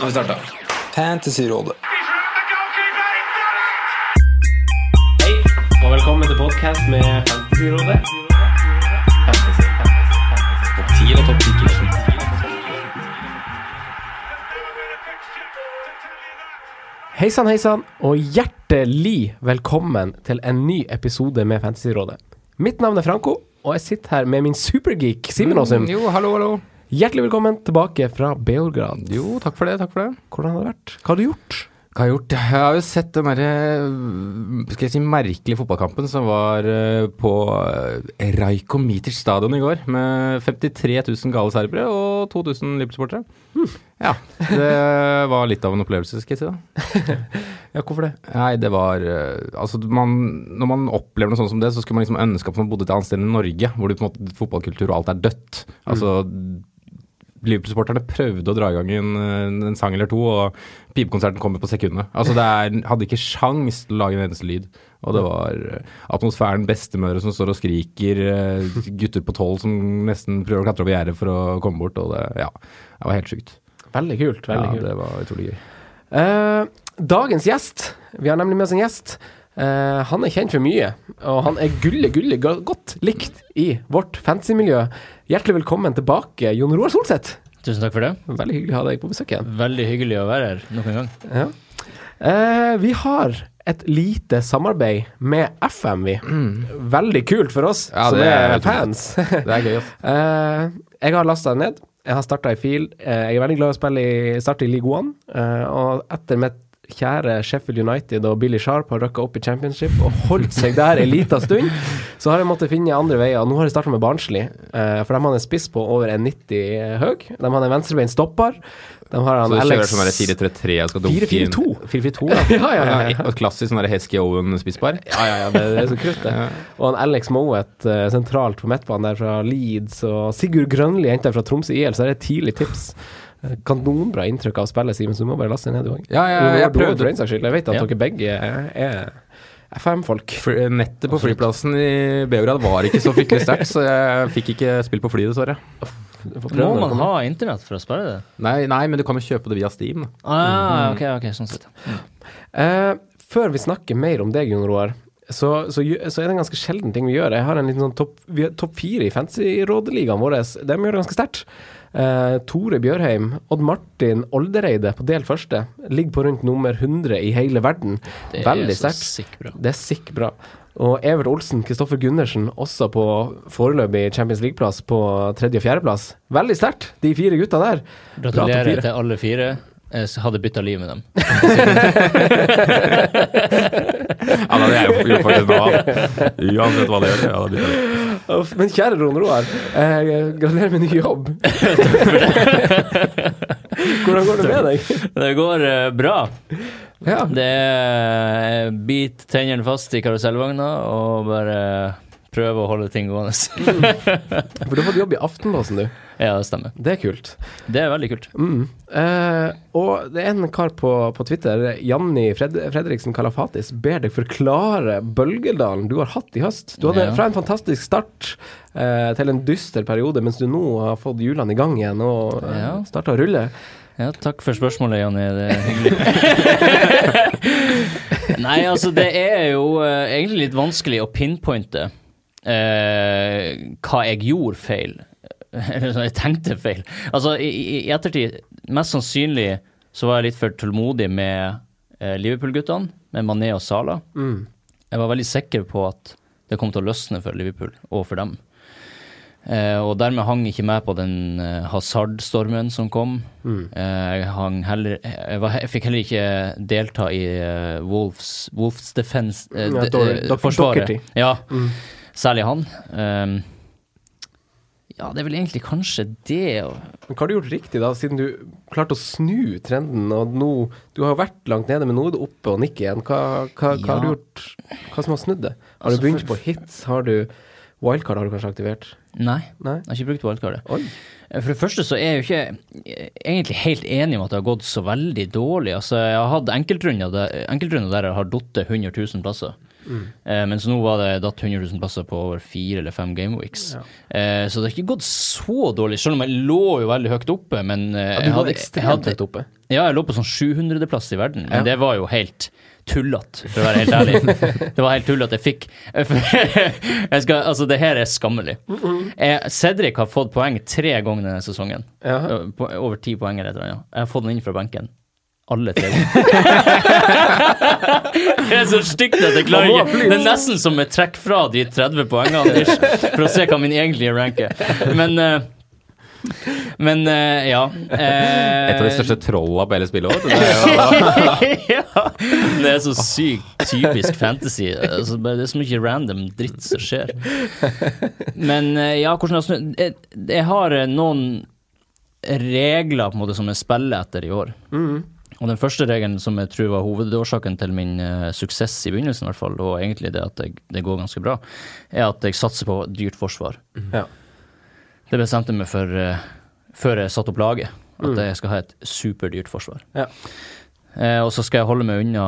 Nå har vi starta. Fantasyrådet. Hei, og velkommen til podcast med Fantasyrådet. Fantasy, fantasy, fantasy. Topp 10 eller topp 10 Hei sann, hei sann, og hjertelig velkommen til en ny episode med Fantasyrådet. Mitt navn er Franco, og jeg sitter her med min supergeek Simen Aasum. Jo, hallo, hallo. Hjertelig velkommen tilbake fra Beograd. Jo, takk for det, takk for det. Hvordan har det vært? Hva har du gjort? Hva har jeg gjort? Jeg har jo sett den derre Skal jeg si merkelige fotballkampen som var øh, på Rajko Mitic stadion i går, med 53 000 gale serbere og 2000 Liverpool-sportere. Ja, det var litt av en opplevelse, skal jeg si da. Ja, hvorfor det? Nei, det var øh, Altså, man, når man opplever noe sånt som det, så skulle man liksom ønske at man bodde et annet sted enn i Norge, hvor det på en måte fotballkultur og alt er dødt. Altså Liverpool-supporterne prøvde å dra i gang en, en sang eller to, og pipekonserten kommer på sekundet. Altså det er, hadde ikke sjans til å lage en eneste lyd. Og det var eh, atmosfæren bestemødre som står og skriker, eh, gutter på tolv som nesten prøver å klatre over gjerdet for å komme bort, og det, ja, det var helt sjukt. Veldig kult. veldig Ja, kult. det var utrolig gøy. Uh, dagens gjest, vi har nemlig med oss en gjest. Eh, han er kjent for mye, og han er gulle, gulle godt likt i vårt fancy-miljø. Hjertelig velkommen tilbake, Jon Roar Solseth. Tusen takk for det. Veldig hyggelig å ha deg på besøk igjen. Veldig hyggelig å være her nok en gang. Ja. Eh, vi har et lite samarbeid med FM, vi. Veldig kult for oss Ja, som det er er fans. Det er gøy. Eh, jeg har lasta den ned. Jeg har starta i fil. Eh, jeg er veldig glad i å spille i starte i League One. Eh, og etter mitt kjære Sheffield United og Billy Sharp har røkka opp i championship og holdt seg der en liten stund, så har jeg måttet finne andre veier. Nå har jeg starta med Barnsley, eh, for de har en spiss på over 1,90 høy. De har en venstrebeint stopper. De har han Så du kjører sånn 4-3-3 og skal dunke inn 4-4-2. 4-4-2, ja. ja, ja, ja, ja. Et klassisk sånn Hesky Owen-spissbar? Ja, ja, ja, det, det er så krutt, det. Og han Alex Moet eh, sentralt på midtbanen der fra Leeds, og Sigurd Grønli jenta fra Tromsø IL, så det er et tidlig tips. Kanonbra inntrykk av spillet, Simen, så du må bare laste det ned, du òg. Ja, ja, jeg For den saks skyld. Jeg vet at Ja. dere begge er, FM-folk. Nettet på flyplassen i Beograd var ikke så fryktelig sterkt, så jeg fikk ikke spilt på flyet, dessverre. Må man ha internett for å spille det? Nei, nei, men du kan jo kjøpe det via Steam. Ah, Ah, ok, ok, sånn sett. Eh, før vi snakker mer om deg, Jon Roar, så, så, så er det en ganske sjelden ting vi gjør. Jeg har en liten sånn topp top fire i fancy-rådeligaen vår. De gjør det ganske sterkt. Eh, Tore Bjørheim, Odd Martin Oldereide på del første ligger på rundt nummer 100 i hele verden. Det Veldig er sterkt. Det er sikk bra. Og Evert Olsen, Kristoffer Gundersen, også på foreløpig Champions League-plass på tredje- og fjerdeplass. Veldig sterkt, de fire gutta der. Gratulerer fire. til alle fire. Jeg hadde bytta liv med dem. Ja, det er jo gjort faktisk noe annet. Uansett hva det gjør. Ja, det blir det. Men kjære Ron Roar, eh, gratulerer med ny jobb. Hvordan går det med deg? Det går eh, bra. Ja. Det er bit tennene fast i karusellvogna og bare prøve å holde ting gående. For du har fått jobb i Aftenposten, du. ja, det stemmer. Det er kult. Det er veldig kult. Mm. Eh, og det er en kar på, på Twitter, Janni Fred Fredriksen Kalafatis, ber deg forklare bølgedalen du har hatt i høst. Du hadde Ja. fra en fantastisk start eh, til en dyster periode, mens du nå har fått hjulene i gang igjen og eh, Ja. starta å rulle. Ja, takk for spørsmålet, Janni. Det er hyggelig. Nei, altså, det er jo eh, egentlig litt vanskelig å pinpointe hva jeg gjorde feil. Eller jeg tenkte feil. Altså, i, i- ettertid, mest sannsynlig så var jeg litt for tålmodig med eh, Liverpool-guttene, med Mané og Sala. Mm. Jeg var veldig sikker på at det kom til å løsne for Liverpool og for dem. Eh, og dermed hang ikke med på den eh, Hazard-stormen som kom. Eh, jeg, heller, jeg, var, jeg fikk heller ikke delta i eh, Wolfs Wolves defense eh, Ja, de- eh, forsvaret. Ja, særlig han. Um, ja, det er vel egentlig kanskje det. Men hva har du gjort riktig, da, siden du klarte å snu trenden? Og nå, Du har jo vært langt nede, men nå er du oppe og nikker igjen. Hva, hva, hva har du gjort? Hva som har snudd det? Har Altså, du begynt for- på hits? Har du Wildcard har du kanskje aktivert? Nei, Nei? jeg har ikke brukt wildcardet. Oi. For det første så er jeg jo ikke eh, egentlig helt enig om at det har gått så veldig dårlig. Altså, jeg har hatt enkeltrunder der, enkeltrunder der jeg har falt 100 000 plasser. Eh, mens nå var det datt 100 000 plasser på over fire eller fem gameweeks. Eh, så det har ikke gått så dårlig, selv om jeg lå jo veldig høyt oppe. Men eh, Ja, du var ekstremt høyt oppe. Ja, jeg lå på sånn 700.-plass i verden, men Ja. det var jo helt tullete, for å være helt ærlig. Det var helt tullete. Jeg fikk jeg skal, Altså, det her er skammelig. Jeg, Cedric har fått poeng tre ganger denne sesongen. Ja. På, over ti poeng eller et eller annet. Jeg har fått den inn fra benken. Alle tre det er så stygt at jeg klarer ikke. Det er nesten som et trekk fra de 30 poengene for å se hva min egentlige rank er. Men uh, men uh, ja. Et av de største trolla på hele spillet òg. Det er ja, det er så sykt typisk fantasy. Altså, det er så mye random dritt som skjer. Men uh, ja, hvordan snu- jeg, jeg har noen regler på en måte som jeg spiller etter i år. Og den første regelen som jeg tror var hovedårsaken til min uh, suksess i begynnelsen, i hvert fall, og egentlig det at jeg, det går ganske bra, er at jeg satser på dyrt forsvar. Ja. Det bestemte jeg meg for uh, før jeg satte opp laget, at jeg skal ha et superdyrt forsvar. Ja. Uh, og så skal jeg holde meg unna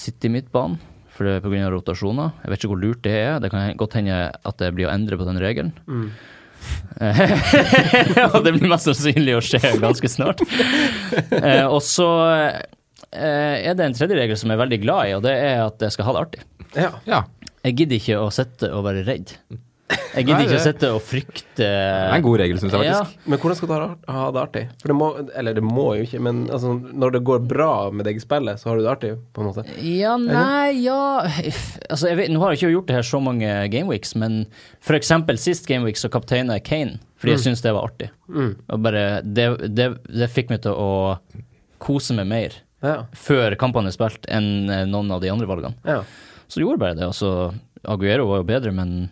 City midtbanen, for det er pga. rotasjoner. Jeg vet ikke hvor lurt det er. Det kan godt hende at det blir å endre på den regelen. Eh, og det blir mest sannsynlig å skje ganske snart. Eh, og så eh, er det en tredje regel som jeg er veldig glad i, og det er at jeg skal ha det artig. Ja. Ja. Jeg gidder ikke å sitte og være redd. Jeg gidder ikke å sitte og frykte Det er en god regel, syns jeg Ja. faktisk. Men hvordan skal du ha, det artig? For det må, eller det må jo ikke, men altså, når det går bra med deg i spillet, så har du det artig, på en måte. Ja, nei, ja Altså, jeg vet, Nå har jeg ikke gjort det her så mange gameweeks, men eksempel sist gameweek så kapteina jeg Kane, fordi jeg syntes det var artig. Og bare, det, det, det fikk meg til å kose meg mer Ja. før kampene er spilt, enn eh, noen av de andre valgene. Ja. Så gjorde bare det. Altså, Aguero var jo bedre, men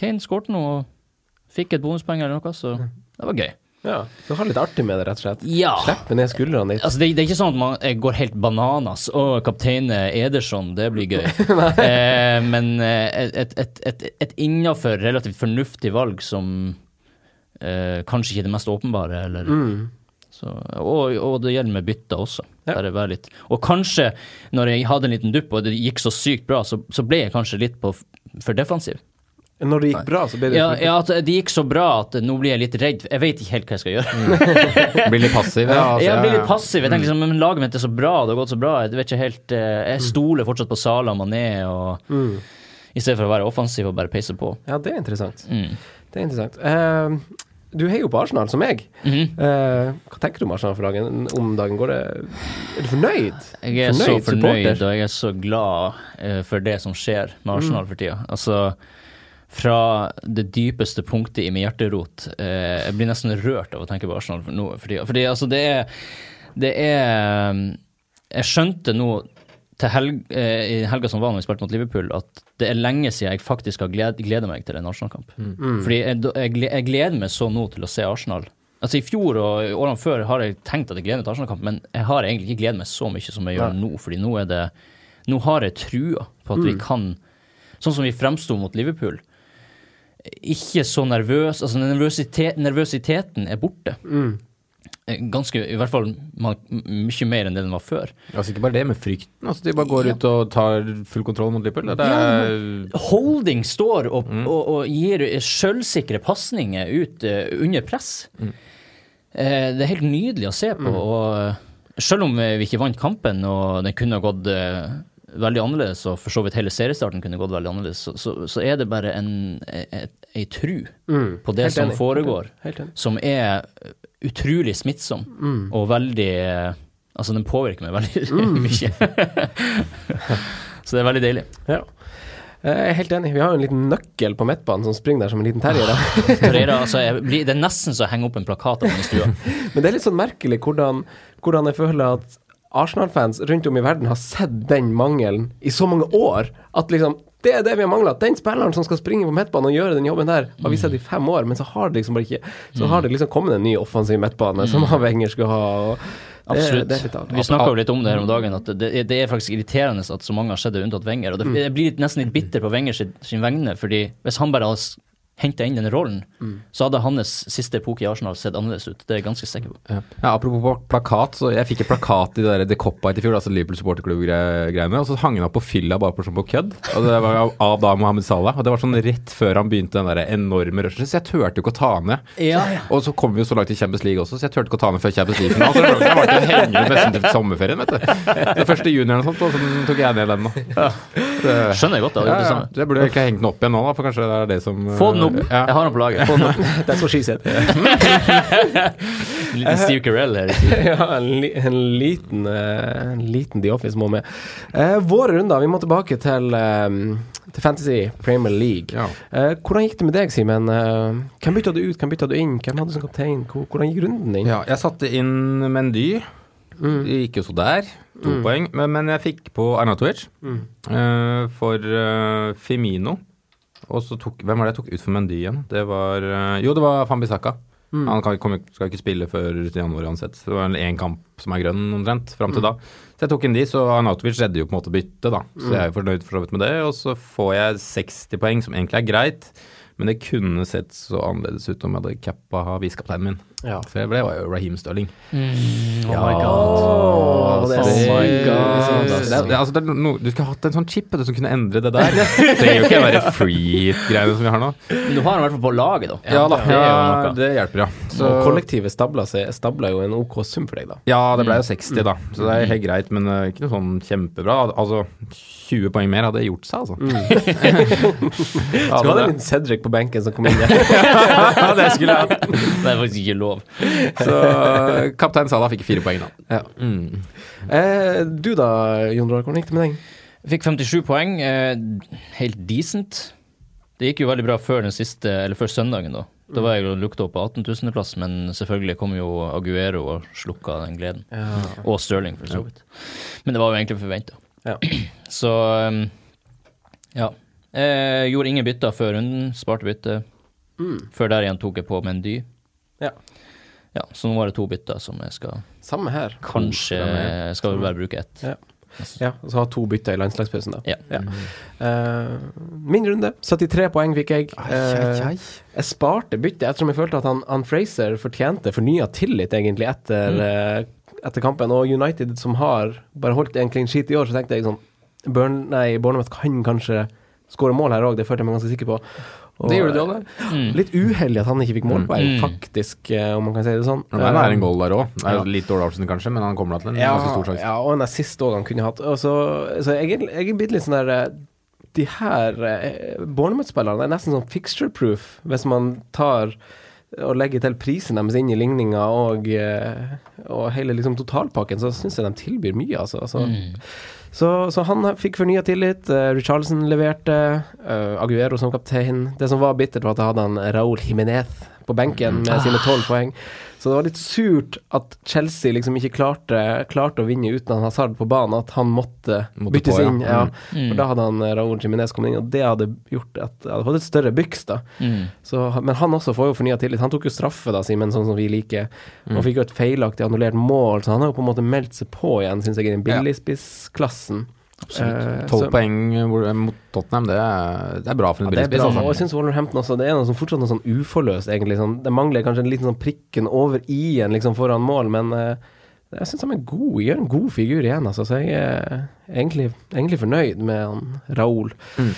Kane skårte nå og fikk et bonuspoeng eller noe, så det var gøy. ja. Du har litt artig med det, rett og slett. Ja. Slippe ned skuldrene litt. Altså, det, det er ikke sånn at man går helt bananas. Å, kaptein Ederson, det blir gøy. eh, men eh, et, et, et, et innafor relativt fornuftig valg som eh, kanskje ikke er det mest åpenbare, eller så, og, og det gjelder med bytter også. Ja. Og kanskje, når jeg hadde en liten dupp og det gikk så sykt bra, så, så ble jeg kanskje litt på, for defensiv. Når det gikk bra, så ble det Ja, ja, at det gikk så bra at nå blir jeg litt redd. Jeg vet ikke helt hva jeg skal gjøre. Blir litt passiv. Ja, altså, jeg blir litt passiv. Jeg tenker liksom, men Laget mitt er så bra, det har gått så bra. Jeg vet ikke helt eh, Jeg stoler fortsatt på Sala Mané, og i stedet for å være offensiv og bare peise på. Ja, det er interessant. Mm. Det er interessant. Uh, du heier jo på Arsenal, som meg. Mm -hmm. uh, hva tenker du om Arsenal for dagen, om dagen? Går det Er du fornøyd? Jeg er så Fornøyd fornøyd, supporter? og jeg er så glad uh, for det som skjer med Arsenal for tida. Altså, fra det dypeste punktet i min hjerterot eh, Jeg blir nesten rørt av å tenke på Arsenal for, nå, for tida. Fordi altså, det er Det er Jeg skjønte nå til helg, eh, i helga som var når vi spilte mot Liverpool, at det er lenge siden jeg faktisk har gled, gleda meg til en Arsenal-kamp. Fordi jeg, jeg, gleder meg så nå til å se Arsenal. Altså I fjor og årene før har jeg tenkt at jeg gleder meg til Arsenal-kamp, men jeg har egentlig ikke gledet meg så mye som jeg gjør nå. Fordi nå er det Nå har jeg trua på at vi kan Sånn som vi fremsto mot Liverpool. Ikke så nervøs Altså nervøsitet, nervøsiteten er borte. Mm. Ganske, i hvert fall man, mye mer enn det den var før. Altså Ikke bare det, men frykten. Altså De bare går ut og tar full kontroll mot Liverpool. Det er, Holding står og, og, og gir sjølsikre pasninger ut uh, under press. Eh, det er helt nydelig å se på. Og eh, selv om eh, vi ikke vant kampen, og den kunne gått eh, veldig annerledes, og for så vidt hele seriestarten kunne gått veldig annerledes, så, så, så er det bare en, ei tru på det Helt som enig. foregår, Helt enig. som er utrolig smittsom og veldig Altså, den påvirker meg veldig mye. så det er veldig deilig. Ja. Eh, Jeg er helt enig. Vi har jo en liten nøkkel på midtbanen som springer der som en liten terrier. altså, det er nesten så jeg henger opp en plakat av den i stua. Men det er litt sånn merkelig hvordan, hvordan jeg føler at Arsenal-fans rundt om i verden har sett den mangelen i så mange år. At liksom, det er det vi har mangla. Den spilleren som skal springe på midtbanen og gjøre den jobben der, har vi sett i fem år, men så har det liksom bare ikke Så har det liksom kommet en ny offensiv midtbane som han Wenger skulle ha. Og det, Absolutt. Det av, Vi snakka litt om det her om dagen, at det, det er faktisk irriterende at så mange har sett det unntatt Wenger. Og det, jeg blir nesten litt bitter på Wenger sin, sin vegne, fordi hvis han bare hadde s- henta inn den rollen, Mm. så hadde hans siste epoke i Arsenal sett annerledes ut. Det er jeg ganske sikker på. Ja. ja, Apropos plakat, så jeg fikk en plakat i det der The Cop-Out i fjor, altså Liverpool supporterklubb-greiene, og så hang den opp på fylla bare på, sånn på kødd. Og det var av, av da Mohammed Salah, og det var sånn rett før han begynte den der enorme rushen, så jeg turte jo ikke å ta den ned. Og så kom vi jo så langt i Champions League også, så jeg turte ikke å ta den før Champions League-finalen. Så det var ikke hengende nesten til sommerferien, vet du. Det første junioren og sånt, og så tok jeg ned den nå. Det, Skjønner jeg godt, da. ja, ja. Det burde egentlig hengt den opp igjen nå, da, for kanskje det er det som Få den opp. Ja. Jeg har den på laget. Få er så That's what she said. Liten Steve Carell her. ja, en, li en liten eh, En liten The Office må med. Uh, våre runder, vi må tilbake til, eh, til Fantasy Premier League. Ja. Hvordan gikk det med deg, Simen? Hvem bytta du ut, hvem bytta du inn? Hvem hadde du som kaptein? Hvordan gikk runden din? Ja, jeg satte inn Mendy. Mm. Det gikk jo så der. To poeng. Men, men jeg fikk på Arnatovic Mm. eh, for Femino. Og så tok Hvem var det jeg tok ut for Mendy igjen? Det var eh, Jo, det var Fambisaka. Mm. Han kan, kom, skal ikke spille før til januar uansett. Det var én kamp som er grønn omtrent fram til da. Så jeg tok inn de, så Arnautovic redder jo på en måte byttet, da. Så jeg er jo fornøyd for så vidt med det. Og så får jeg 60 poeng, som egentlig er greit. Men det kunne sett så annerledes ut om jeg hadde cappa visekapteinen min. Ja. For det var jo Raheem Stirling. Mm, oh Ja. my god. Åh, det Oh my god. Det, det, altså, det er no, du skulle hatt en sånn chip du, som kunne endre det der. Det trenger jo ikke være free-greiene som vi har nå. Men du har den i hvert fall på laget, da. Ja da, det ja, det hjelper, ja. Så, Og kollektivet stabla, seg, stabla jo en OK sum for deg, da. ja, det ble jo 60, da. Så det er helt greit, men uh, ikke noe sånn kjempebra. Altså, 20 poeng mer hadde gjort seg, altså. Skulle ha en liten Cedric på benken som kom inn der. ja, det skulle jeg hatt. Det er faktisk ikke lov. Så uh, kaptein Salah fikk fire poeng, da. Ja. Mm. Eh, du da, Jon Roar, hvordan gikk det med deg? Fikk 57 poeng. Eh, helt decent. Det gikk jo veldig bra før den siste, eller før søndagen, da. Da var jeg jo lukta opp på 18 000.-plass, men selvfølgelig kom jo Aguero og slukka den gleden. Og Stirling, for så vidt. Men det var jo egentlig forventa. Ja. Så um, ja. Jeg gjorde ingen bytter før runden. Sparte bytte. Mm. Før der igjen tok jeg på Mendy. Ja. Ja, så nå var det to bytter som jeg skal Samme her. Kanskje jeg skal vel bare bruke ett. Ja. Ja, og så ha to bytter i landslagspausen, da. Ja. Eh, min runde. 73 poeng fikk jeg. Eh, jeg sparte byttet ettersom jeg følte at han, han Fraser fortjente fornya tillit, egentlig, etter, eh, etter kampen. Og United, som har bare holdt en clean sheet i år, så tenkte jeg sånn Burn, nei, Bournemouth kan kanskje skåre mål her òg, det følte jeg meg ganske sikker på. Og, Det gjorde de også, det. Mm. Litt uheldig at han ikke fikk mål Mm. faktisk, eh, om man kan si det sånn. Det er en goal der òg. Ja. Litt dårlig avslutning kanskje, men han kommer da til en Ja, ganske stor sjanse. ja, og en assist òg han kunne hatt. Og så, så jeg, er- jeg er blitt litt sånn der eh, De her eh, Bournemouth-spillerne er nesten sånn fixture-proof, hvis man tar og legger til prisen deres inn i ligninga og, eh, og hele liksom totalpakken, så syns jeg de tilbyr mye, altså. altså Mm. Så, så han fikk fornya tillit. Uh, Richarlison leverte. Uh, Aguero som kaptein. Det som var bittert, var at jeg hadde han Raúl Jiménez på benken med sine tolv poeng. Så det var litt surt at Chelsea liksom ikke klarte, klarte å vinne uten han Hazard på banen, at han måtte, Måtte byttes på, ja. inn. Ja. Mm. For da hadde han eh, Raúl Jiminez kommet inn, og det hadde gjort at jeg hadde fått et større byks, da. Mm. Så, men han også får jo fornya tillit. Han tok jo straffe, da, Simen, sånn som vi liker, Mm. og fikk jo et feilaktig annullert mål, så han har jo på en måte meldt seg på igjen, syns jeg, i den billigspissklassen. Eh, Tolv så- poeng mot Tottenham, det er, det er bra for en Ja, det billigspiss. altså. og jeg syns Wolverhampton også Det er noe som fortsatt noe sånn uforløst, egentlig. Sånn, det mangler kanskje en liten sånn prikken over i-en liksom foran mål, men eh, jeg syns han er god. Gjør en god figur igjen, altså. Så jeg er egentlig, egentlig fornøyd med han Raoul. Mm.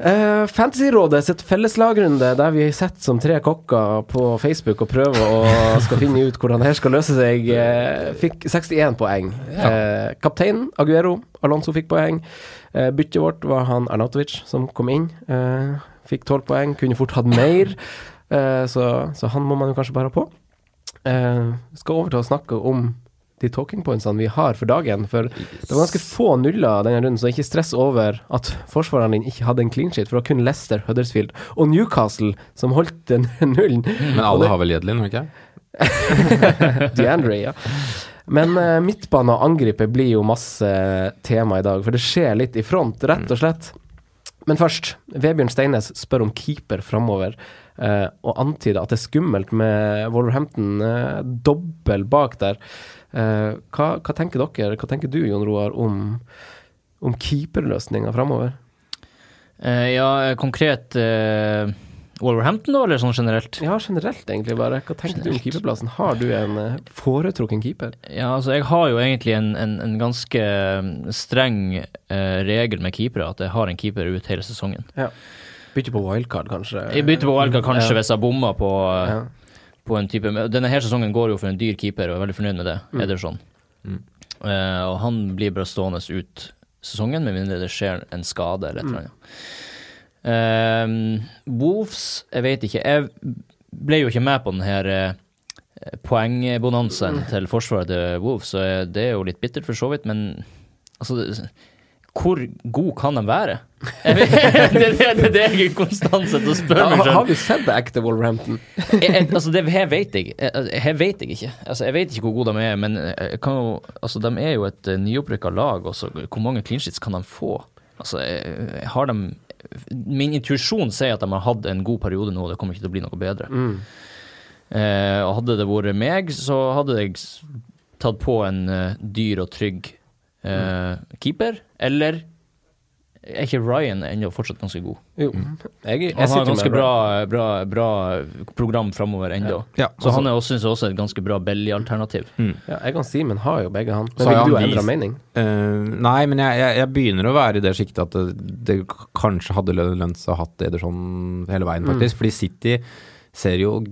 Eh, Fantasyrådet sitt felleslagrunde, der vi sitter som tre kokker på Facebook og prøver å skal finne ut hvordan det her skal løse seg, uh, fikk 61 poeng. Eh, kapteinen, Aguero, Alonso fikk poeng. Uh, byttet vårt var han Arnautovic som kom inn. Fikk 12 poeng, kunne fort hatt mer, så, så han må man jo kanskje bare ha på. Skal over til å snakke om de talking pointsene vi har for dagen. For det var ganske få nuller denne runden, så ikke stress over at forsvareren din ikke hadde en clean sheet, for det var kun Leicester, Huddersfield og Newcastle som holdt den nullen. Men alle har vel Jedlin, ikke? DeAndre, ja. Men uh, midtbane og angripet blir jo masse tema i dag, for det skjer litt i front, rett og slett. Men først, Vebjørn Steines spør om keeper framover, uh, og antyder at det er skummelt med Wolverhampton uh, dobbel bak der. Eh, hva, hva tenker dere, hva tenker du Jon Roar om, om keeperløsninga framover? Eh, ja, konkret eh, Wolverhampton, da, eller sånn generelt? Ja, generelt egentlig bare. Hva tenker du om keeperplassen? Har du en foretrukken keeper? Ja, altså jeg har jo egentlig en, en, en ganske streng eh, regel med keepere, at jeg har en keeper ut hele sesongen. Ja. Bytte på wildcard, kanskje? Jeg bytter på Wildcard kanskje Ja. hvis jeg bommer på, Ja. På en type Denne her sesongen går jo for en dyr keeper, og jeg er veldig fornøyd med det. Ederson. Mm. Uh, og han blir bare stående ut sesongen, med mindre det skjer en skade eller et eller annet. Uh, Wolves, jeg vet ikke. Jeg ble jo ikke med på den her uh, poengbonanzaen til forsvaret til Wolves, så det er jo litt bittert for så vidt, men altså det- hvor god kan de være? Det det, det, er jeg konstant sitter og spør meg har, selv. har du sett det ekte Wolverhampton? jeg, altså det her vet jeg. Jeg, jeg vet jeg ikke. Altså jeg vet ikke hvor gode de er, men kan jo, altså de er jo et uh, nyopprykka lag. Også. Hvor mange clean sheets kan de få? Altså, jeg har de Min intuisjon sier at de har hatt en god periode nå, og det kommer ikke til å bli noe bedre. Eh, og hadde det vært meg, så hadde jeg tatt på en eh, dyr og trygg eh, keeper. Eller er ikke Ryan ennå fortsatt ganske god? Jo. Jeg, jeg Han har ganske bra, bra, bra program framover ennå. Ja, Så altså- han er også, synes jeg også et ganske bra Belly-alternativ. Ja, jeg kan si, men har jo begge han. Så Men vil du endre mening? Uh, nei, men jeg, jeg, jeg begynner å være i det siktet at det, det kanskje hadde lønt seg å hatt Ederson hele veien, faktisk. Fordi City ser jo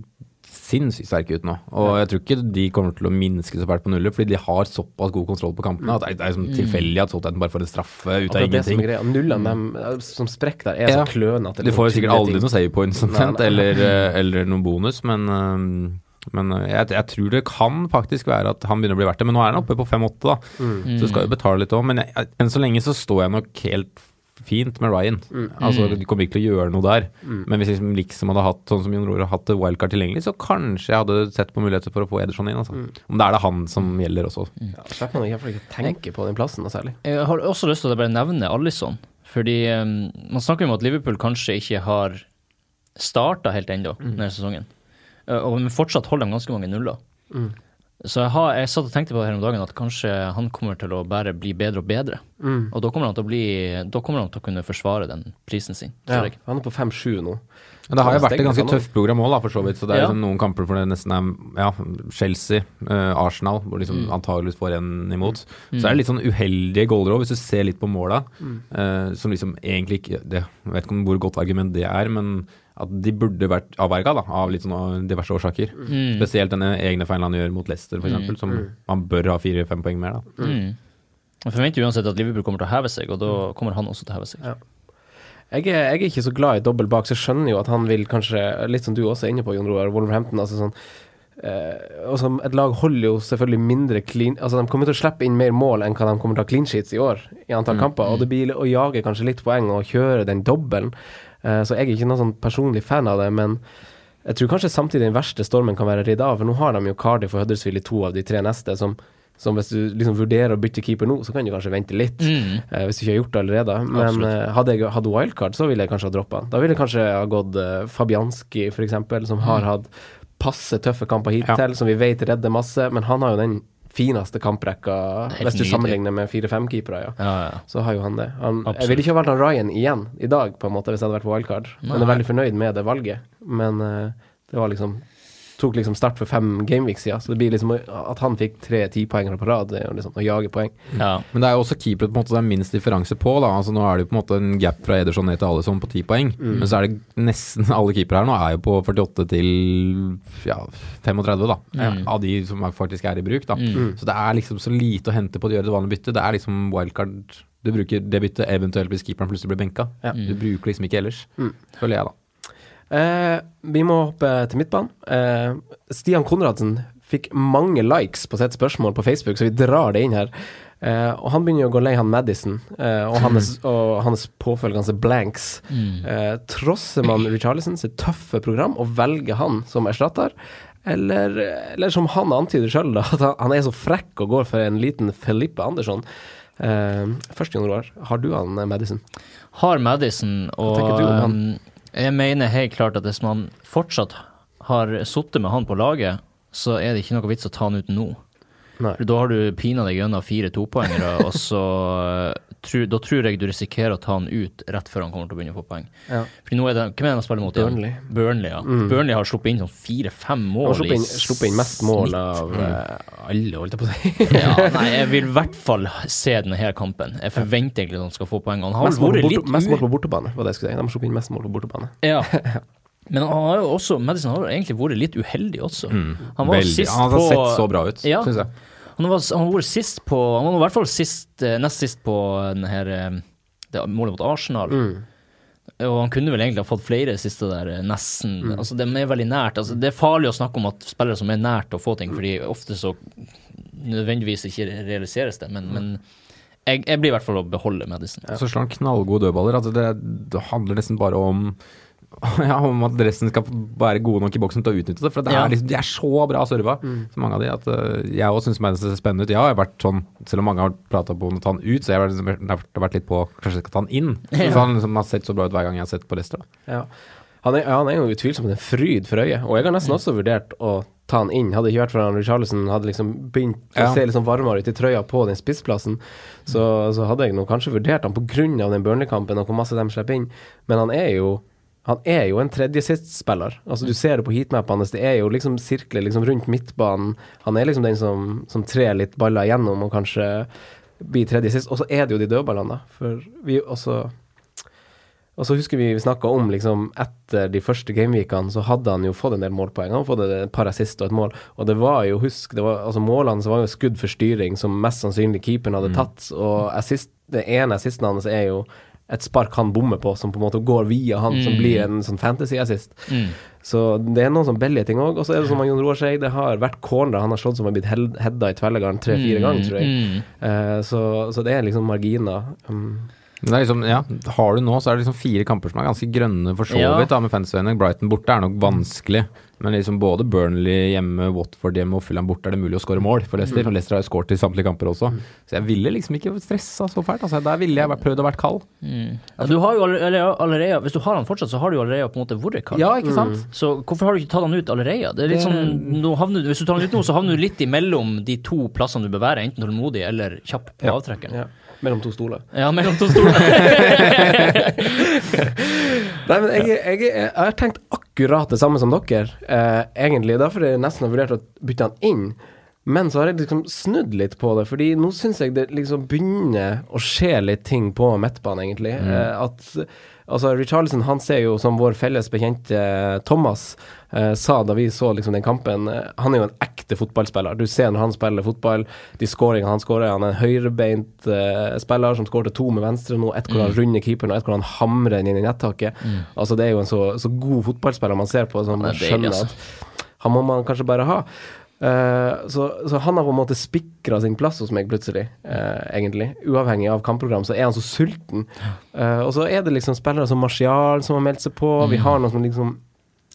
sinnssykt sterke ut nå. Og jeg tror ikke de kommer til å minske så fælt på nuller, fordi de har såpass god kontroll på kampene at det er, det er tilfeldig at Southampton bare får en straffe ut av ingenting. det som er ingenting. Nullene dem, som sprekker der, er Ja. så klønete. De får jo sikkert aldri noe save points omtrent, eller, eh, eller noen bonus, men eh, men eh, jeg, jeg tror det kan faktisk være at han begynner å bli verdt det. Men nå er han oppe på 5-8, da. Så du skal jo betale litt òg. Men jeg, enn så lenge så står jeg nok helt fint med Ryan. Altså, De kommer ikke til å gjøre noe der. Men hvis liksom, liksom hadde hatt sånn som Jon Roar har hatt wildcard tilgjengelig, så kanskje jeg hadde sett på muligheter for å få Ederson inn. Altså. Om det er det han som gjelder også. Ja, slipper man i hvert fall ikke tenke på den plassen noe særlig. Jeg har også lyst til å bare nevne Alison. Fordi um, man snakker jo om at Liverpool kanskje ikke har starta helt ennå denne sesongen. Uh, og fortsatt holder de ganske mange nuller. Så jeg, har, jeg satt og tenkte på det her om dagen at kanskje han kommer til å bare bli bedre og bedre. Og da kommer han til å bli Da kommer han til å kunne forsvare den prisen sin, Ja, tror jeg. han er på 5-7 nå. Men det har jo vært et ganske tøft program òg, for så vidt. Så det er Ja. liksom noen kamper hvor det nesten er ja, Chelsea, uh, Arsenal, hvor liksom Mm. antageligvis får en imot. Så er det litt sånn uheldige goaler òg, hvis du ser litt på måla. Mm. eh, som liksom egentlig ikke det, Jeg vet ikke om hvor godt argument det er, men at de burde vært avverga av litt sånne diverse årsaker. Mm. Spesielt denne egne feilen han gjør mot Leicester, f.eks., som man bør ha fire-fem poeng mer. da. Mm. Jeg forventer uansett at Liverpool kommer til å heve seg, og da kommer han også til å heve seg. Ja. Jeg er, jeg er ikke så glad i dobbel bak, så jeg skjønner jo at han vil kanskje, litt som du også er inne på, Jon Roar, Wolverhampton. altså sånn eh, og som Et lag holder jo selvfølgelig mindre clean Altså De kommer til å slippe inn mer mål enn hva de kommer til å ha clean sheets i år, i antall kamper. Og det blir å jage kanskje litt poeng og kjøre den dobbelen. Eh, så jeg er ikke noen sånn personlig fan av det, men jeg tror kanskje samtidig den verste stormen kan være ridd av. For nå har de jo Cardiff og Huddersfield i to av de tre neste, som, som hvis du liksom vurderer å bytte keeper nå, så kan du kanskje vente litt. Mm. Eh, hvis du ikke har gjort det allerede. Men Absolutt. eh, hadde jeg hatt wildcard, så ville jeg kanskje ha droppa. Da ville jeg kanskje ha gått eh, Fabianski, f.eks., som har hatt passe tøffe kamper hittil, som vi vet redder masse. Men han har jo den fineste kamprekka, hvis du nydelig. sammenligner med fire-fem keepere. Ja. Ja, ja. Så har jo han det. Han, jeg ville ikke ha valgt han Ryan igjen i dag, på en måte, hvis jeg hadde vært på wildcard. Men jeg er veldig fornøyd med det valget. Men uh, det var liksom tok liksom start for fem gameweeks siden, så det blir liksom at han fikk tre tipoengere på rad, det er jo liksom å jage poeng. ja. Men det er jo også keepere på en måte det er minst differanse på. da, altså Nå er det jo på en måte en gap fra Ederson ned til Alison på ti poeng. Men så er det nesten alle keepere her nå er jo på 48 til ja, 35, da. Av de som faktisk er i bruk. da. Så det er liksom så lite å hente på å gjøre det vanlige byttet. Det er liksom wildcard du bruker det byttet eventuelt hvis keeperen plutselig blir benka. Ja. Du bruker liksom ikke ellers, føler jeg, da. Eh, vi må hoppe til midtbanen. Eh, Stian Konradsen fikk mange likes på sitt spørsmål på Facebook, så vi drar det inn her. Eh, og han begynner jo å gå lei han Madison eh, og, hans, og hans påfølgende blanks. Eh, trosser man Richarlison sitt tøffe program og velger han som erstatter? Eller, eller som han antyder sjøl, at han, er så frekk og går for en liten Felipe Andersson. Eh, først, Jon Roar, har du han eh, Madison? Har Madison, og tenker du om han? Jeg mener helt klart at hvis man fortsatt har sittet med han på laget, så er det ikke noe vits å ta han ut nå. Nei. Da har du pinadø gjennom fire topoengere, og så eh, tru, Da tror jeg du risikerer å ta han ut rett før han kommer til å begynne å få poeng. Ja. Fordi nå er det Hvem er det han spiller mot? Burnley. Burnley, ja. Burnley har sluppet inn sånn fire-fem Han mål har sluppet inn, sluppet inn mest mål snitt. av mm. alle, holdt jeg på å si. ja, nei, jeg vil i hvert fall se denne her kampen. Jeg forventer egentlig at han skal få poeng. Han har Mest mål, vært på litt borte, mest mål på bortebane, var det jeg skulle si. De har sluppet inn mest mål på bortebane. Ja. Men han har jo også Madison har jo egentlig vært litt uheldig også. Han var Mm. Veldig. sist Han har sett så bra ut, Ja. synes jeg. Han var, han var sist på Han var i hvert fall sist, eh, nest sist på den her eh, det målet mot Arsenal. Og han kunne vel egentlig ha fått flere siste der, nesten. nesten. Altså, de er veldig nært. Altså, det er farlig å snakke om at spillere som er nært å få ting, fordi ofte så nødvendigvis ikke realiseres det, men, men jeg, jeg blir i hvert fall å beholde Madison. Ja. så slår han knallgode dødballer. Altså det, det handler nesten bare om ja, om at dressen skal være gode nok i boksen til å utnytte det. For det Ja. er liksom, de er så bra serva, så mange av de, at uh, jeg òg syns det ser spennende ut. Jeg har vært sånn, selv om mange har prata på å ta han ut, så jeg har vært, litt på kanskje jeg skal ta han inn. Ja. For han liksom har sett så bra ut hver gang jeg har sett på Leicester. Ja. Han, er, han er jo utvilsomt en fryd for øyet, og jeg har nesten også vurdert å ta han inn. Hadde ikke vært for han Richarlison hadde liksom begynt å Ja. se litt sånn varmere ut i trøya på den spissplassen, så, så hadde jeg nå kanskje vurdert han på grunn av den Burnley-kampen og hvor masse de slipper inn, men han er jo han er jo en tredjesist-spiller. Altså Du ser det på heatmapene hans. Det er jo liksom sirkler liksom rundt midtbanen. Han er liksom den som, som trer litt baller igjennom og kanskje blir tredje sist. Og så er det jo de dødballene, da. For vi også og så husker vi vi snakka om liksom etter de første gameweekene, så hadde han jo fått en del målpoeng. Han fått et par assist og et mål. Og det var jo, husk, det var, altså målene så var jo skudd for styring som mest sannsynlig keeperen hadde tatt. Og assist, det ene assisten hans er jo et spark han bommer på, som på en måte går via han, som blir en sånn fantasy-assist. Mm. Så det er noen sånn billige ting òg. Og så er det som Jon Roar sier, det har vært corner han har slått som har blitt hedda i tverrleggeren tre-fire ganger, tror jeg. Mm. Eh, så, så det er liksom marginer. Um, Men det er liksom, ja, har du nå, så er det liksom fire kamper som er ganske grønne for så Ja. vidt, da, med fansvenner. Brighton borte er nok vanskelig, men liksom både Burnley hjemme, Watford hjemme og Fulham borte er det mulig å skåre mål for Leicester. Og Leicester har jo skåret i samtlige kamper også. Så jeg ville liksom ikke stressa så fælt. Altså, der ville jeg prøvd å være kald. Ja, du har jo allerede, allerede Hvis du har han fortsatt, så har du jo allerede på en måte vært kald. Ja, ikke sant? Så hvorfor har du ikke tatt han ut allerede? Det er litt sånn, nå havner, hvis du tar han ut nå, så havner du litt imellom de to plassene du bør være, enten tålmodig eller kjapp på avtrekkeren. ja, mellom to stoler. Ja, mellom to stoler. Nei, men jeg, jeg, jeg, har tenkt akkurat det samme som dere, eh, egentlig. Derfor har jeg nesten har vurdert å bytte han inn. Men så har jeg liksom snudd litt på det, fordi nå syns jeg det liksom begynner å skje litt ting på midtbanen, egentlig. Eh, at Altså, Richarlison han ser jo som vår felles bekjente eh, Thomas eh, sa da vi så liksom den kampen eh, Han er jo en ekte fotballspiller. Du ser når han spiller fotball, de skåringene han skårer. Han er en høyrebeint uh, spiller som skårte to med venstre nå. Ett hvor han runder keeperen, og ett hvor han hamrer den inn i nettaket. Altså, det er jo en så, så god fotballspiller man ser på, som man er skjønner at han må man kanskje bare ha. Uh, så, så han har på en måte spikra sin plass hos meg plutselig, Uh, egentlig. Uavhengig av kampprogram, så er han så sulten. Uh, og så er det liksom spillere som Martial som har meldt seg på. Mm. Vi har noe som liksom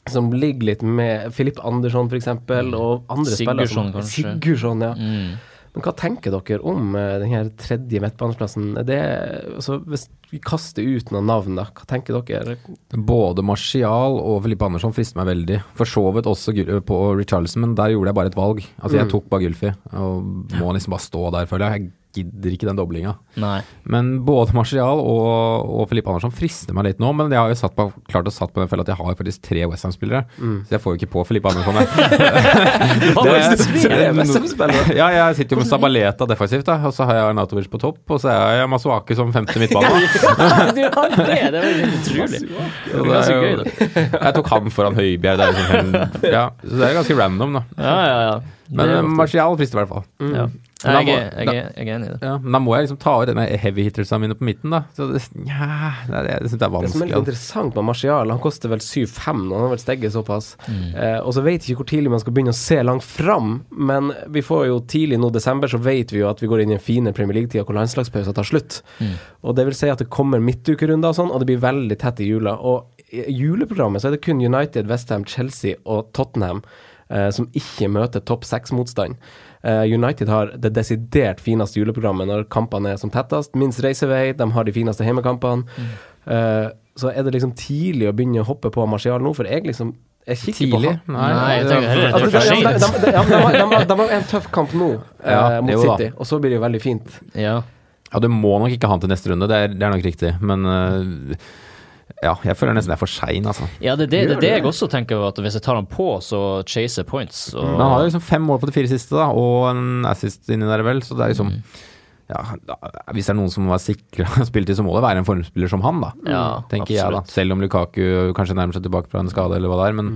som ligger litt med Filip Andersson, f.eks., og andre spillere. Mm. Sigurdsson, som- kanskje. Sigurdsson, ja. Mm. Men hva tenker dere om uh, den her tredje midtbaneplassen? Altså, hvis vi kaster ut noen navn, da, hva tenker dere? Både Martial og Filippe Andersson frister meg veldig. For så vidt også på Richarlison, men der gjorde jeg bare et valg. Altså Jeg tok bare Gylfi, og må liksom bare stå der, føler jeg. Jeg gidder ikke den doblinga. Nei. Men både Martial og, og Filippe Andersson frister meg litt nå. Men jeg har jo satt på, klart å satt på den fella at jeg har faktisk tre Westham-spillere. Så jeg får jo ikke på Filippe Andersson der. Westham-spillere? ja, jeg sitter jo med Sabaleta defensivt, da. Og så har jeg Arnatovic på topp, og så er jeg Masuake som femte midtbane. du har det! Det er utrolig. Det er så gøy, da. Jeg tok ham foran Høibjerg. Det er liksom ja, så det er ganske random, da. Ja, ja, ja. Men Det eh, Martial frister i hvert fall. ja. Men Jeg, er, jeg, er, jeg er enig i det. Ja, men da må jeg liksom ta ut denne heavy hittersene mine på midten, da. Så det, ja, det, er- det syns det er Det som er litt interessant med Martial, han koster vel 7-5 nå, han har vel steget såpass. Mm. Eh, og så vet jeg ikke hvor tidlig man skal begynne å se langt fram, men vi får jo tidlig nå desember, så vet vi jo at vi går inn i en fine Premier League-tida hvor landslagspausen tar slutt. Mm. Og det vil si at det kommer midtukerunder og sånn, og det blir veldig tett i jula. Og i juleprogrammet så er det kun United, Westham, Chelsea og Tottenham som ikke møter topp seks-motstand. Eh, United har det desidert fineste juleprogrammet når kampene er som tettest. Minst reisevei, de har de fineste hjemmekampene. Eh, så er det liksom tidlig å begynne å hoppe på Martial nå, for jeg liksom Jeg kikker på Tidlig? han. Nei, jeg tenker Altså, det de, er for var de, sent. de, ja, har- en tøff kamp nå eh, mot da. City, og så blir det jo veldig fint. Ja. Ja, du må nok ikke ha han til neste runde, det er, det er nok riktig. Men øh, ja, jeg føler nesten det er for sein, altså. ja, det er det, det, er det jeg også tenker, at hvis jeg tar han på, så chaser points. Og, Men han har jo liksom fem mål på de fire siste, da, og en assist inni der, vel. Så det er liksom ja, da, Hvis det er noen som var sikra spilletid, så må det være en formspiller som han, da. Ja, tenker jeg, da. absolutt. Selv om Lukaku kanskje nærmer seg tilbake fra en skade, eller hva det er. Men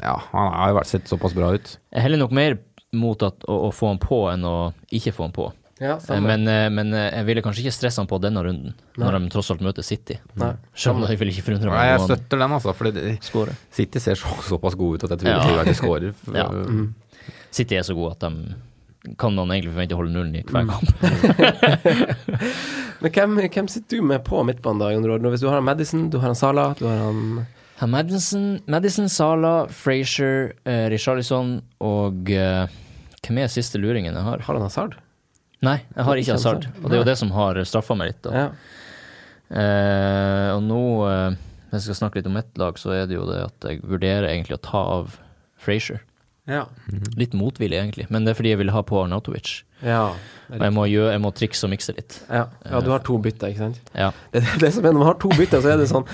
ja, han har jo sett såpass bra ut. Jeg heller nok mer mot at, å, å få han på enn å ikke få han på. Ja, Eh, Men, eh, men eh, jeg ville kanskje ikke stresse han på denne runden, når de tross alt møter City. Nei. Selv om jeg vil ikke forundre Nei, jeg støtter den, altså. For scorer. City ser så, såpass gode ut at jeg tror, Ja. jeg tror de skårer. Ja. City er så gode at de kan man egentlig forvente å holde nullen i hver kamp. Men hvem, hvem sitter du med på midtbanen da, Jon Roar? Hvis du har han Madison, du har han Sala, du har han ja, Madison, Madison Sala, Frazier, eh, Richarlison og eh, Hvem er siste luringen jeg har? Har han Hazard? Nei, jeg har Ikke Hazard. Og det er jo det som har straffa meg litt. Ja. Eh, og nå, eh, hvis jeg skal snakke litt om ett lag, så er det jo det at jeg vurderer egentlig å ta av Frazier. Ja. Litt motvillig, egentlig, men det er fordi jeg vil ha på Arnautovic. Ja. Og jeg må, gjøre, jeg må trikse og mikse litt. Ja. ja, du har to bytter, ikke sant? Ja. Det, det som er Når man har to bytter, så er det sånn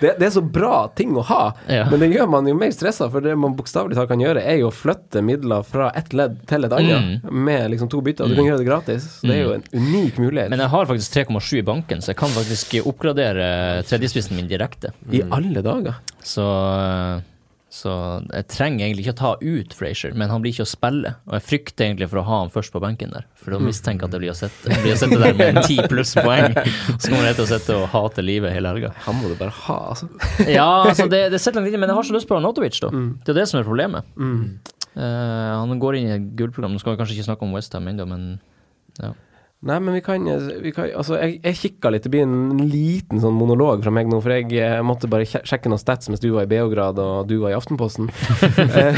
Det, det er så bra ting å ha, men det gjør man jo mer stressa, for det man bokstavelig talt kan gjøre, er jo å flytte midler fra ett ledd til et annet med liksom to bytter. Du kan gjøre det gratis. Så det er jo en unik mulighet. Men jeg har faktisk 3,7 i banken, så jeg kan faktisk oppgradere tredjespissen min direkte. I alle dager. Så, så jeg trenger egentlig ikke å ta ut Frazier, men han blir ikke å spille. Og jeg frykter egentlig for å ha han først på benken der, for da mistenker jeg at jeg blir å sette, blir å sitte der med en ti pluss poeng. Så kommer jeg til å sitte og hate livet hele helga. Han må du bare ha, altså. Ja, altså det, det sitter langt inne, men jeg har så lyst på Arnautovic, da. Det er jo det som er problemet. Eh, han går inn i et gullprogram. Nå skal vi kanskje ikke snakke om Westham ennå, men ja. Nei, men vi kan, vi kan Altså, jeg, jeg kikka litt. Det blir en liten sånn monolog fra meg nå, for jeg jeg måtte bare sjekke noen stats mens du var i Beograd og du var i Aftenposten. Eh,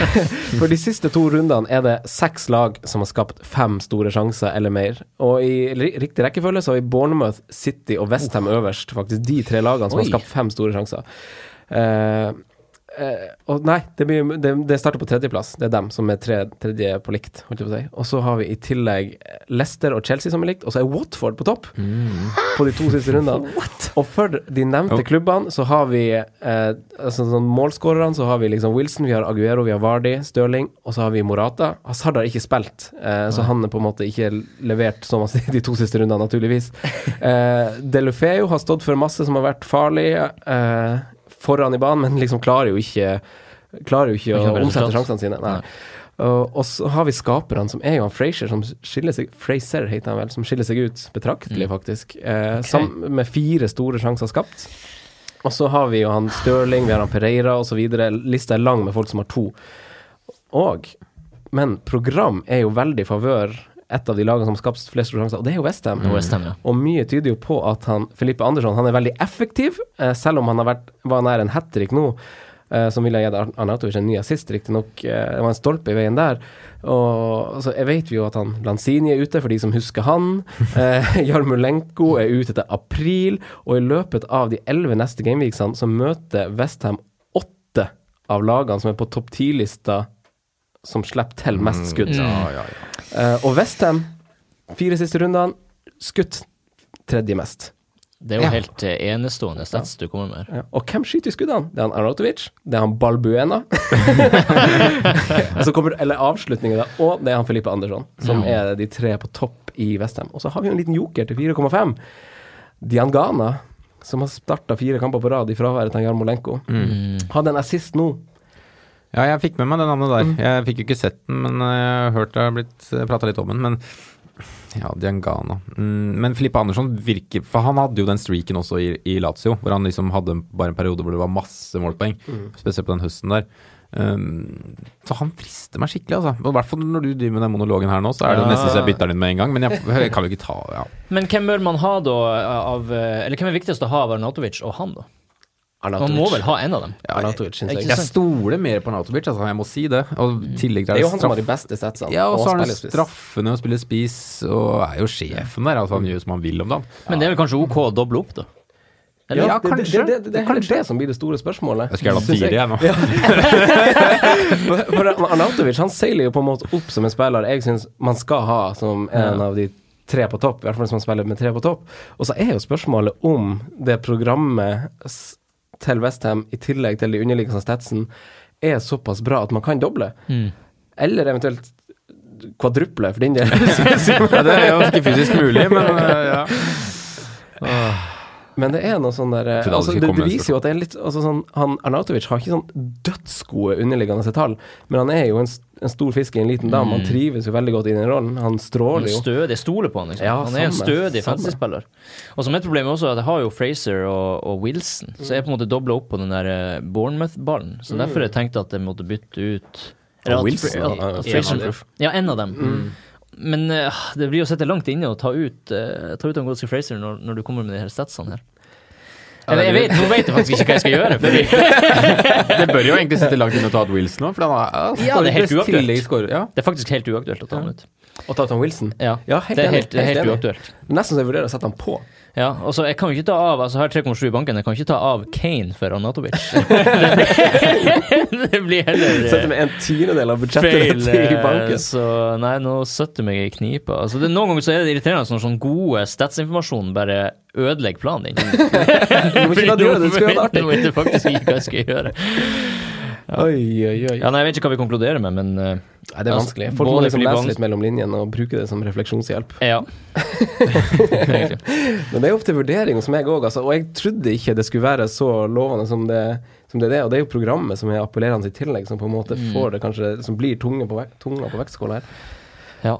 for de siste to rundene er det seks lag som har skapt fem store sjanser eller mer. Og i riktig rekkefølge så har vi Bournemouth, City og Westham øverst. Faktisk de tre lagene som Oi. har skapt fem store sjanser. Eh, Eh, nei, det, blir, det, det starter på tredjeplass. Det er dem som er tre, tredje på likt. Holdt jeg på å si. Og så har vi i tillegg Leicester og Chelsea som er likt, og så er Watford på topp på de to siste rundene. Og for de nevnte Oh. klubbene så har vi eh, altså, sånn målskårerne, så har vi liksom Wilson, vi har Aguero, vi har Vardi, Stirling, og så har vi Morata. Hazard har ikke spilt, eh, så han er på en måte ikke levert så masse de to siste rundene, naturligvis. Eh, Delufeo har stått for masse som har vært farlig. Eh, foran i banen, men liksom klarer jo ikke Klarer jo ikke Ikke å omsette sjansene sine. Nei. Nei. Og, og så har vi skaperne, som er jo han Frazier, som skiller seg Fraser heter han vel, som skiller seg ut betraktelig, faktisk. Eh, okay. med fire store sjanser skapt. Og så har vi jo han Stirling, vi har han Pereira osv. Lista er lang med folk som har to. Og Men program er jo veldig i favør et av de lagene som har skapt flest sjanser, og det er jo Westham. Og West ja. Og mye tyder jo på at han, Felipe Andersson han er veldig effektiv, eh, selv om han har vært, var nær en hat trick nå, eh, som ville gitt Ar- Arnautovic en ny assist, riktignok. Eh, det var en stolpe i veien der. Og altså, jeg vet jo at han Lanzini er ute, for de som husker han. Eh, Jarmulenko er ute til april, og i løpet av de elleve neste gameweeksene så møter Westham åtte av lagene som er på topp ti-lista som slipper til mest skudd. Eh, og Westham, fire siste rundene, skutt tredje mest. Det er jo Ja. helt eh, enestående stats du kommer med. Ja. Og hvem skyter i skuddene? Det er han Arnautovic, det er han Balbuena, Så kommer, eller avslutningen da, og det er han Felipe Andersson, som er de tre på topp i Westham. Og så har vi jo en liten joker til 4,5. Diangana, som har starta fire kamper på rad i fraværet til Jarmolenko. Hadde en assist nå. Ja, jeg fikk med meg det navnet der. Jeg fikk jo ikke sett den, men eh, jeg har hørt det har blitt prata litt om den. Men ja, Diangana. Mm, men Filippe Andersson virker For han hadde jo den streaken også i, i Lazio, hvor han liksom hadde bare en periode hvor det var masse målpoeng. Spesielt på den høsten der. Um, så han frister meg skikkelig, altså. I hvert fall når du driver med den monologen her nå, så er det Ja. nesten så jeg bytter den inn med en gang. Men jeg, jeg kan jo ikke ta ja. Men hvem bør man ha da av eh, Eller hvem er viktigst å ha av Arnautovic og han, da? Man må vel ha en av dem? Ja, jeg, Arnautovic, synes jeg. jeg stoler mer på Arnautovic, altså, jeg må si det. Og i tillegg Det er jo han som har de beste setsene. Ja, og så har han straffene og spiller spiss, og er jo sjefen der. Altså, han gjør som han vil om dagen. Men det er vel kanskje OK å doble opp, da? Eller? Ja, det, det, kanskje. det, det, det er kanskje. det som blir det store spørsmålet. Jeg skulle gjerne hatt Synes fire, jeg. jeg nå. For, for Arnautovic han seiler jo på en måte opp som en spiller jeg syns man skal ha som en av de tre på topp, i hvert fall hvis man spiller med tre på topp. Og så er jo spørsmålet om det programmet til Westham, i tillegg til de underliggende statsen, er såpass bra at man kan doble. Mm. Eller eventuelt kvadruple, for den del. Ja, det er jo ikke fysisk mulig, men ja. ja. Men det er noe sånn der altså, det, det viser jo at det er litt altså, sånn, han, Arnautovic har ikke sånn dødsgode underliggende tall, men han er jo en, en stor fisk i en liten dam. Mm. Han trives jo veldig godt i den rollen. Han stråler er jo. stødig. Stoler på han. Liksom. Ja, han er en stødig fantasy-spiller. Og som et problem er også at jeg har jo Fraser og, og Wilson, så jeg på en måte dobla opp på den der eh, Bournemouth-ballen. Så derfor jeg tenkte at jeg måtte bytte ut eller Og at- Wilson, at- Fraser- en av dem. Ja, en av dem. Men eh, det blir jo å sitte langt inne og ta ut, uh, ta ut en godske Fraser når, når du kommer med de her statsene her. Ja, Jeg, jeg vet, nå vet jeg faktisk ikke hva jeg skal gjøre. Fordi Det bør jo egentlig sitte langt inne å ta ut Wilson nå, for han er, Ja, det er helt uaktuelt. Ja. det er faktisk helt uaktuelt å ta han ut. Å ta Tom Wilson. Ja, Ja, helt det er enig, helt, er helt helt uaktuelt. Nesten så jeg vurderer å sette han på. Ja, altså jeg kan jo ikke ta av Altså, her 3,7 i banken, jeg kan ikke ta av Kane for Anatovic. det, blir, det blir heller eh, Setter med en tiendedel av budsjettet feil. ditt i eh, banken. Så nei, nå setter meg i knipa. Altså, det, noen ganger så er det irriterende når sånn gode statsinformasjon bare ødelegger planen din. Du må ikke la det gjøre det, du skal gjøre det artig. Nå vet faktisk ikke hva jeg skal gjøre. Oi, oi, oi. Ja, nei, Jeg vet ikke hva vi konkluderer med, men uh, Nei, det er altså, vanskelig. Folk må liksom lese litt mellom linjene og bruke det som refleksjonshjelp. ja. Men det er opp til vurdering hos meg òg, altså. Og jeg trodde ikke det skulle være så lovende som det, som det er. Og det er jo programmet som er appellerende i tillegg, som på en måte får det kanskje Som blir tunga på, vek tunga på vektskåla her. Ja.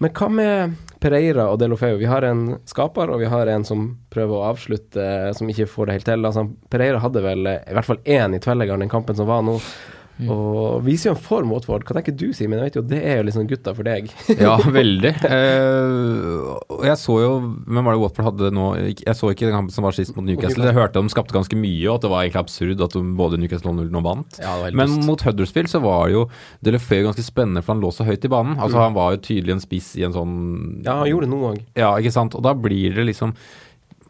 Men hva med Pereira og Delofeu? Vi har en skaper, og vi har en som prøver å avslutte, som ikke får det helt til. Altså, Pereira hadde vel eh, i hvert fall én i tvellegarden den kampen som var nå. Og viser jo en form Watford. Hva tenker du, Simen? Jeg vet jo det er jo liksom gutta for deg. Ja, veldig. Eh, jeg så jo Hvem var det Watford hadde nå? Jeg så ikke den kampen som var sist mot Newcastle. Jeg hørte de skapte ganske mye, og at det var egentlig absurd at de, både Newcastle og 0 vant. Ja, Men mot Huddersfield så var jo Delefeu ganske spennende, for han lå så høyt i banen. Altså Han var jo tydelig en spiss i en sånn Ja, han gjorde det nå òg. Ja, ikke sant. Og da blir det liksom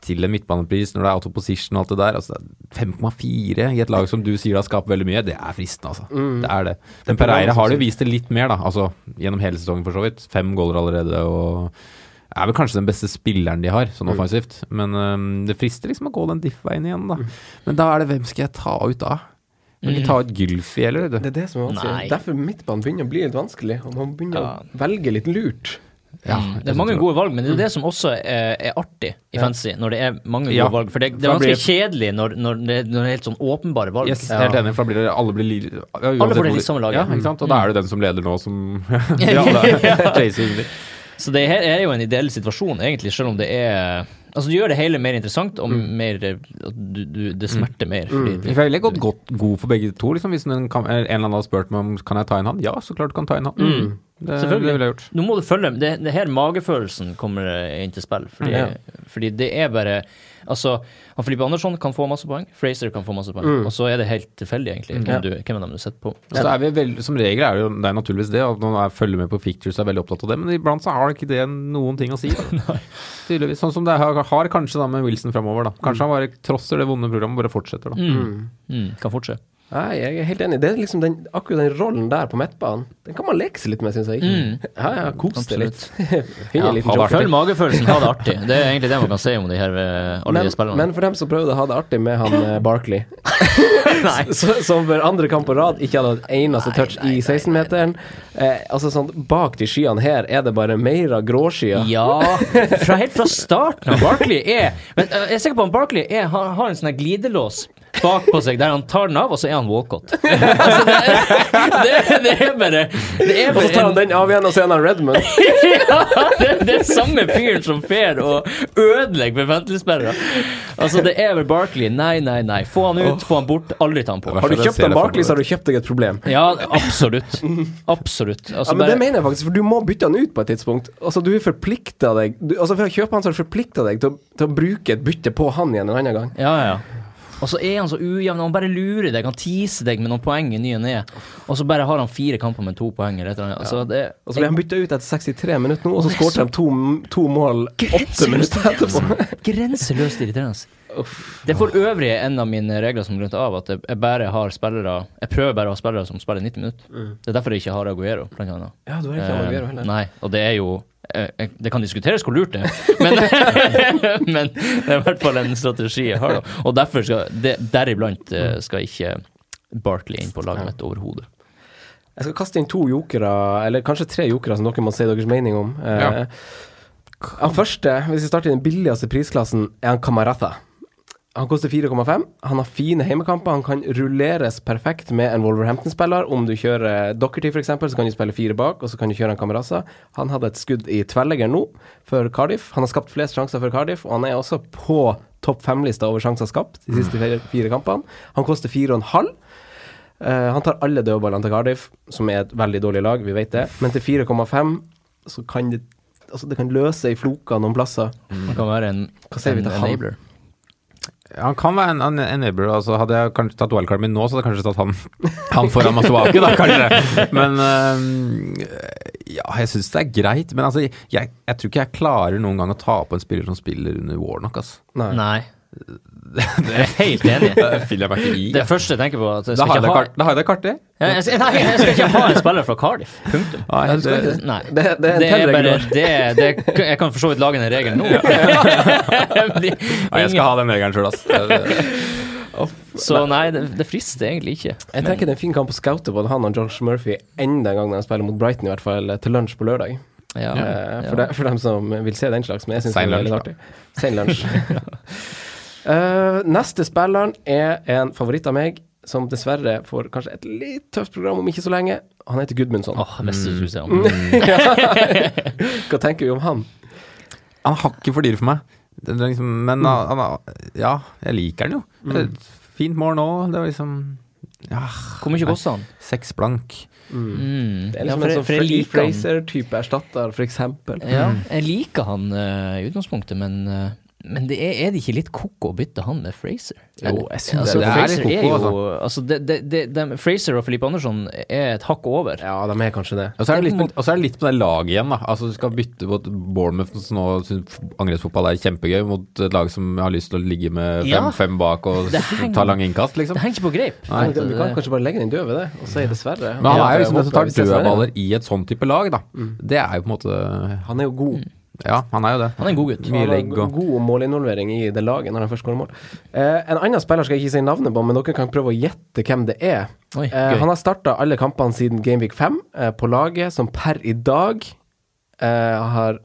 til en midtbanepris når det er out of position og alt det der. Altså 5,4 i et lag som du sier har skapt veldig mye, det er fristende, altså. Det er det. Men Pereira har jo vist det litt mer, da. Altså gjennom hele sesongen, for så vidt. Fem goaler allerede og er vel kanskje den beste spilleren de har, sånn offensivt. Men um, det frister liksom å gå den diff-veien igjen, da. Men da er det hvem skal jeg ta ut da? Kan ikke ta ut Gylfi heller, du. Det er det som er vanskelig. Nei. Derfor midtbanen begynner å bli litt vanskelig, og man begynner Ja. å velge litt lurt. Ja, Mm. det er mange gode valg, men det er jo det som også er, er artig i fantasy, når det er mange gode Ja. valg. For det, det er ganske blir- kjedelig når, når, det, når det er helt sånn åpenbare valg. Yes, helt enig, for da blir det alle blir li, ja, Alle får det litt samme laget. Ja, ikke sant? Og da er det den som leder nå, som ja, det. Så det her er jo en ideell situasjon, egentlig, selv om det er Altså, du gjør det hele mer interessant, og mer eh, du, du, Det smerter mer. Fordi føler jeg ville gått god for begge to. Liksom. Hvis en, kan, en eller annen hadde spurt meg om kan jeg ta inn han, ja, så klart du kan ta inn han. Det, Selvfølgelig. det ville jeg gjort. nå må du følge det, det her magefølelsen kommer eh, inn til spill. Fordi, Ja. fordi det er bare Altså, han Filippe Andersson kan få masse poeng, Fraser kan få masse poeng, og så er det helt tilfeldig, egentlig, hvem, du, hvem av dem du setter på. Så er vi vel, Som regel er det jo det er naturligvis det, at man er, følger med på pictures er veldig opptatt av det, men iblant så har ikke det noen ting å si. Tydeligvis. Sånn som det har, har kanskje da med Wilson framover. da. Kanskje han bare trosser det vonde programmet, bare fortsetter. da. Mm, kan fortsette. Nei, jeg er helt enig. Det er liksom den, akkurat den rollen der på midtbanen. Den kan man leke seg litt med, syns jeg. Ja, ja, kos deg litt. ja. Følg magefølelsen, ha det artig. Det er egentlig det man kan si om de her eh, alle Men, de spillerne. men for dem som prøvde å ha det artig med han eh, Barkley, som for andre kamp på rad ikke hadde et eneste touch i 16-meteren eh, Altså sånn, Bak de skyene her er det bare mer av gråskyer. Ja, fra, helt fra starten av Barkley er Men eh, jeg er sikker på at Barkley er, har, har en sånn glidelås bak på seg der han tar den av, og så er han walkout. Altså, det, er- det, er- det er bare Det er Og så tar han en, den av igjen, og så er han Redmond. ja, det, det er samme fyren som fer og ødelegger med fantasy-spillere. Altså, det er vel Barkley. Nei, nei, nei. Få han ut, få han bort. Aldri ta han på. Har du kjøpt han Barkley, så har du kjøpt deg et problem. Ja, absolutt. Absolutt. Altså, Ja, men bare- Det mener jeg faktisk, for du må bytte han ut på et tidspunkt. Altså, Du er forplikta deg du, Altså, For å kjøpe han, så har du forplikta deg til, å- til å bruke et bytte på han igjen en annen gang. Ja, ja. Og så er han så ujevn. Han bare lurer deg. Han teaser deg med noen poeng i ny og ne. Og så bare har han fire kamper med to poeng. Eller eller. Altså, det, Og så ble han bytta ut etter 63 minutter nå, og så skåret de to, to mål åtte minutter etterpå. Grenseløst irriterende. Det er for øvrig en av mine regler som grunnet av at jeg, bare har spillere Jeg prøver bare å ha spillere som spiller 90 minutter. Det er derfor jeg ikke har Aguero, blant annet. Ja, du har ikke Eh, Aguero heller. Nei, og det er jo Det kan diskuteres hvor lurt det er, men, men det er i hvert fall en strategi jeg har. Da. Og derfor skal det, deriblant eh, skal ikke Barkley inn på laget mitt overhodet. Jeg skal kaste inn to jokere, eller kanskje tre jokere, som dere må si deres mening om. Eh, Ja. Han første, hvis vi starter i den billigste prisklassen, er han Kamaratha. Han koster 4,5. Han har fine heimekamper. Han kan rulleres perfekt med en Wolverhampton-spiller. Om du kjører Dockerty f.eks., så kan du spille fire bak, og så kan du kjøre en kamerasa. Han hadde et skudd i tverrleggeren nå, for Cardiff. Han har skapt flest sjanser for Cardiff, og han er også på topp fem-lista over sjanser skapt de siste fire, fire kampene. Han koster 4,5. Uh, han tar alle dødballene til Cardiff, som er et veldig dårlig lag, vi vet det. Men til 4,5 så kan det Altså, det kan løse i floka noen plasser. Han kan være en, en enabler. Han kan være en, en enabler. Altså, hadde jeg kanskje tatt wildcard min nå, så hadde jeg kanskje tatt han, han foran Masuaki, da, kanskje. Men øhm, ja, jeg syns det er greit. Men altså, jeg, jeg tror ikke jeg klarer noen gang å ta på en spiller som spiller under Warnock, altså. Nei. Nei. Jeg er helt enig. Det. Det første jeg tenker på, at jeg Da skal har jeg ha da har jeg det kartet. Ja, jeg, skal- nei, jeg skal ikke ha en spiller fra Cardiff. Punktum. Nei, det, Nei. Det, det er Det er bare det, det Jeg kan for så vidt lage en regel nå. ja, jeg skal ha den regelen sjøl, altså. Så nei, det, det frister egentlig ikke. Jeg tenker det er en fin kamp å scoute både han og Josh Murphy enda en gang når de spiller mot Brighton, i hvert fall til lunsj på lørdag. Ja, Eh, ja. for, de, for dem som vil se den slags, men jeg syns det er veldig artig. Sein lunsj. Eh, neste spilleren er en favoritt av meg, som dessverre får kanskje et litt tøft program om ikke så lenge. Han heter Gudmundsson. Åh, si han. Hva tenker vi om han? Han har ikke for dyr for meg. Er liksom, men han, han, ja, jeg liker han jo. Det er Fint mål nå. Det var liksom Ja, Hvor mye koster han? seks blank. Mm. Det er Ja, liksom for, en sånn han. Fraser-type erstatter, eksempel. Ja, jeg liker han uh, i utgangspunktet, men, eh, men det er, er det ikke litt ko-ko å bytte han med Fraser? Jo, jeg synes altså, det er Fraser litt er jo altså, det, det, det, dem- Fraser og Filippe Andersson er et hakk over. Ja, de er kanskje det. Og så er det litt, på, er det litt på det laget igjen, da. Altså, du skal bytte mot Bournemouth, som nå syns angrepsfotball er kjempegøy, mot et lag som har lyst til å ligge med fem, Ja. fem bak og henger- ta lange innkast, liksom. Det henger ikke på greip. Nei, vi, vi kan kanskje bare legge den død ved det, og si dessverre. Men han er jo liksom den som tar dødballer i et sånn type lag, da. Det er jo på en måte Han er jo god. Ja, han er jo det. Han er en god gutt. Mye legg og god målinvolvering i det laget når han først skårer mål. Eh, en annen spiller skal jeg ikke si navnet på, men dere kan prøve å gjette hvem det er. Oi, Eh, han har starta alle kampene siden Gameweek 5 eh, på laget, som per i dag eh, har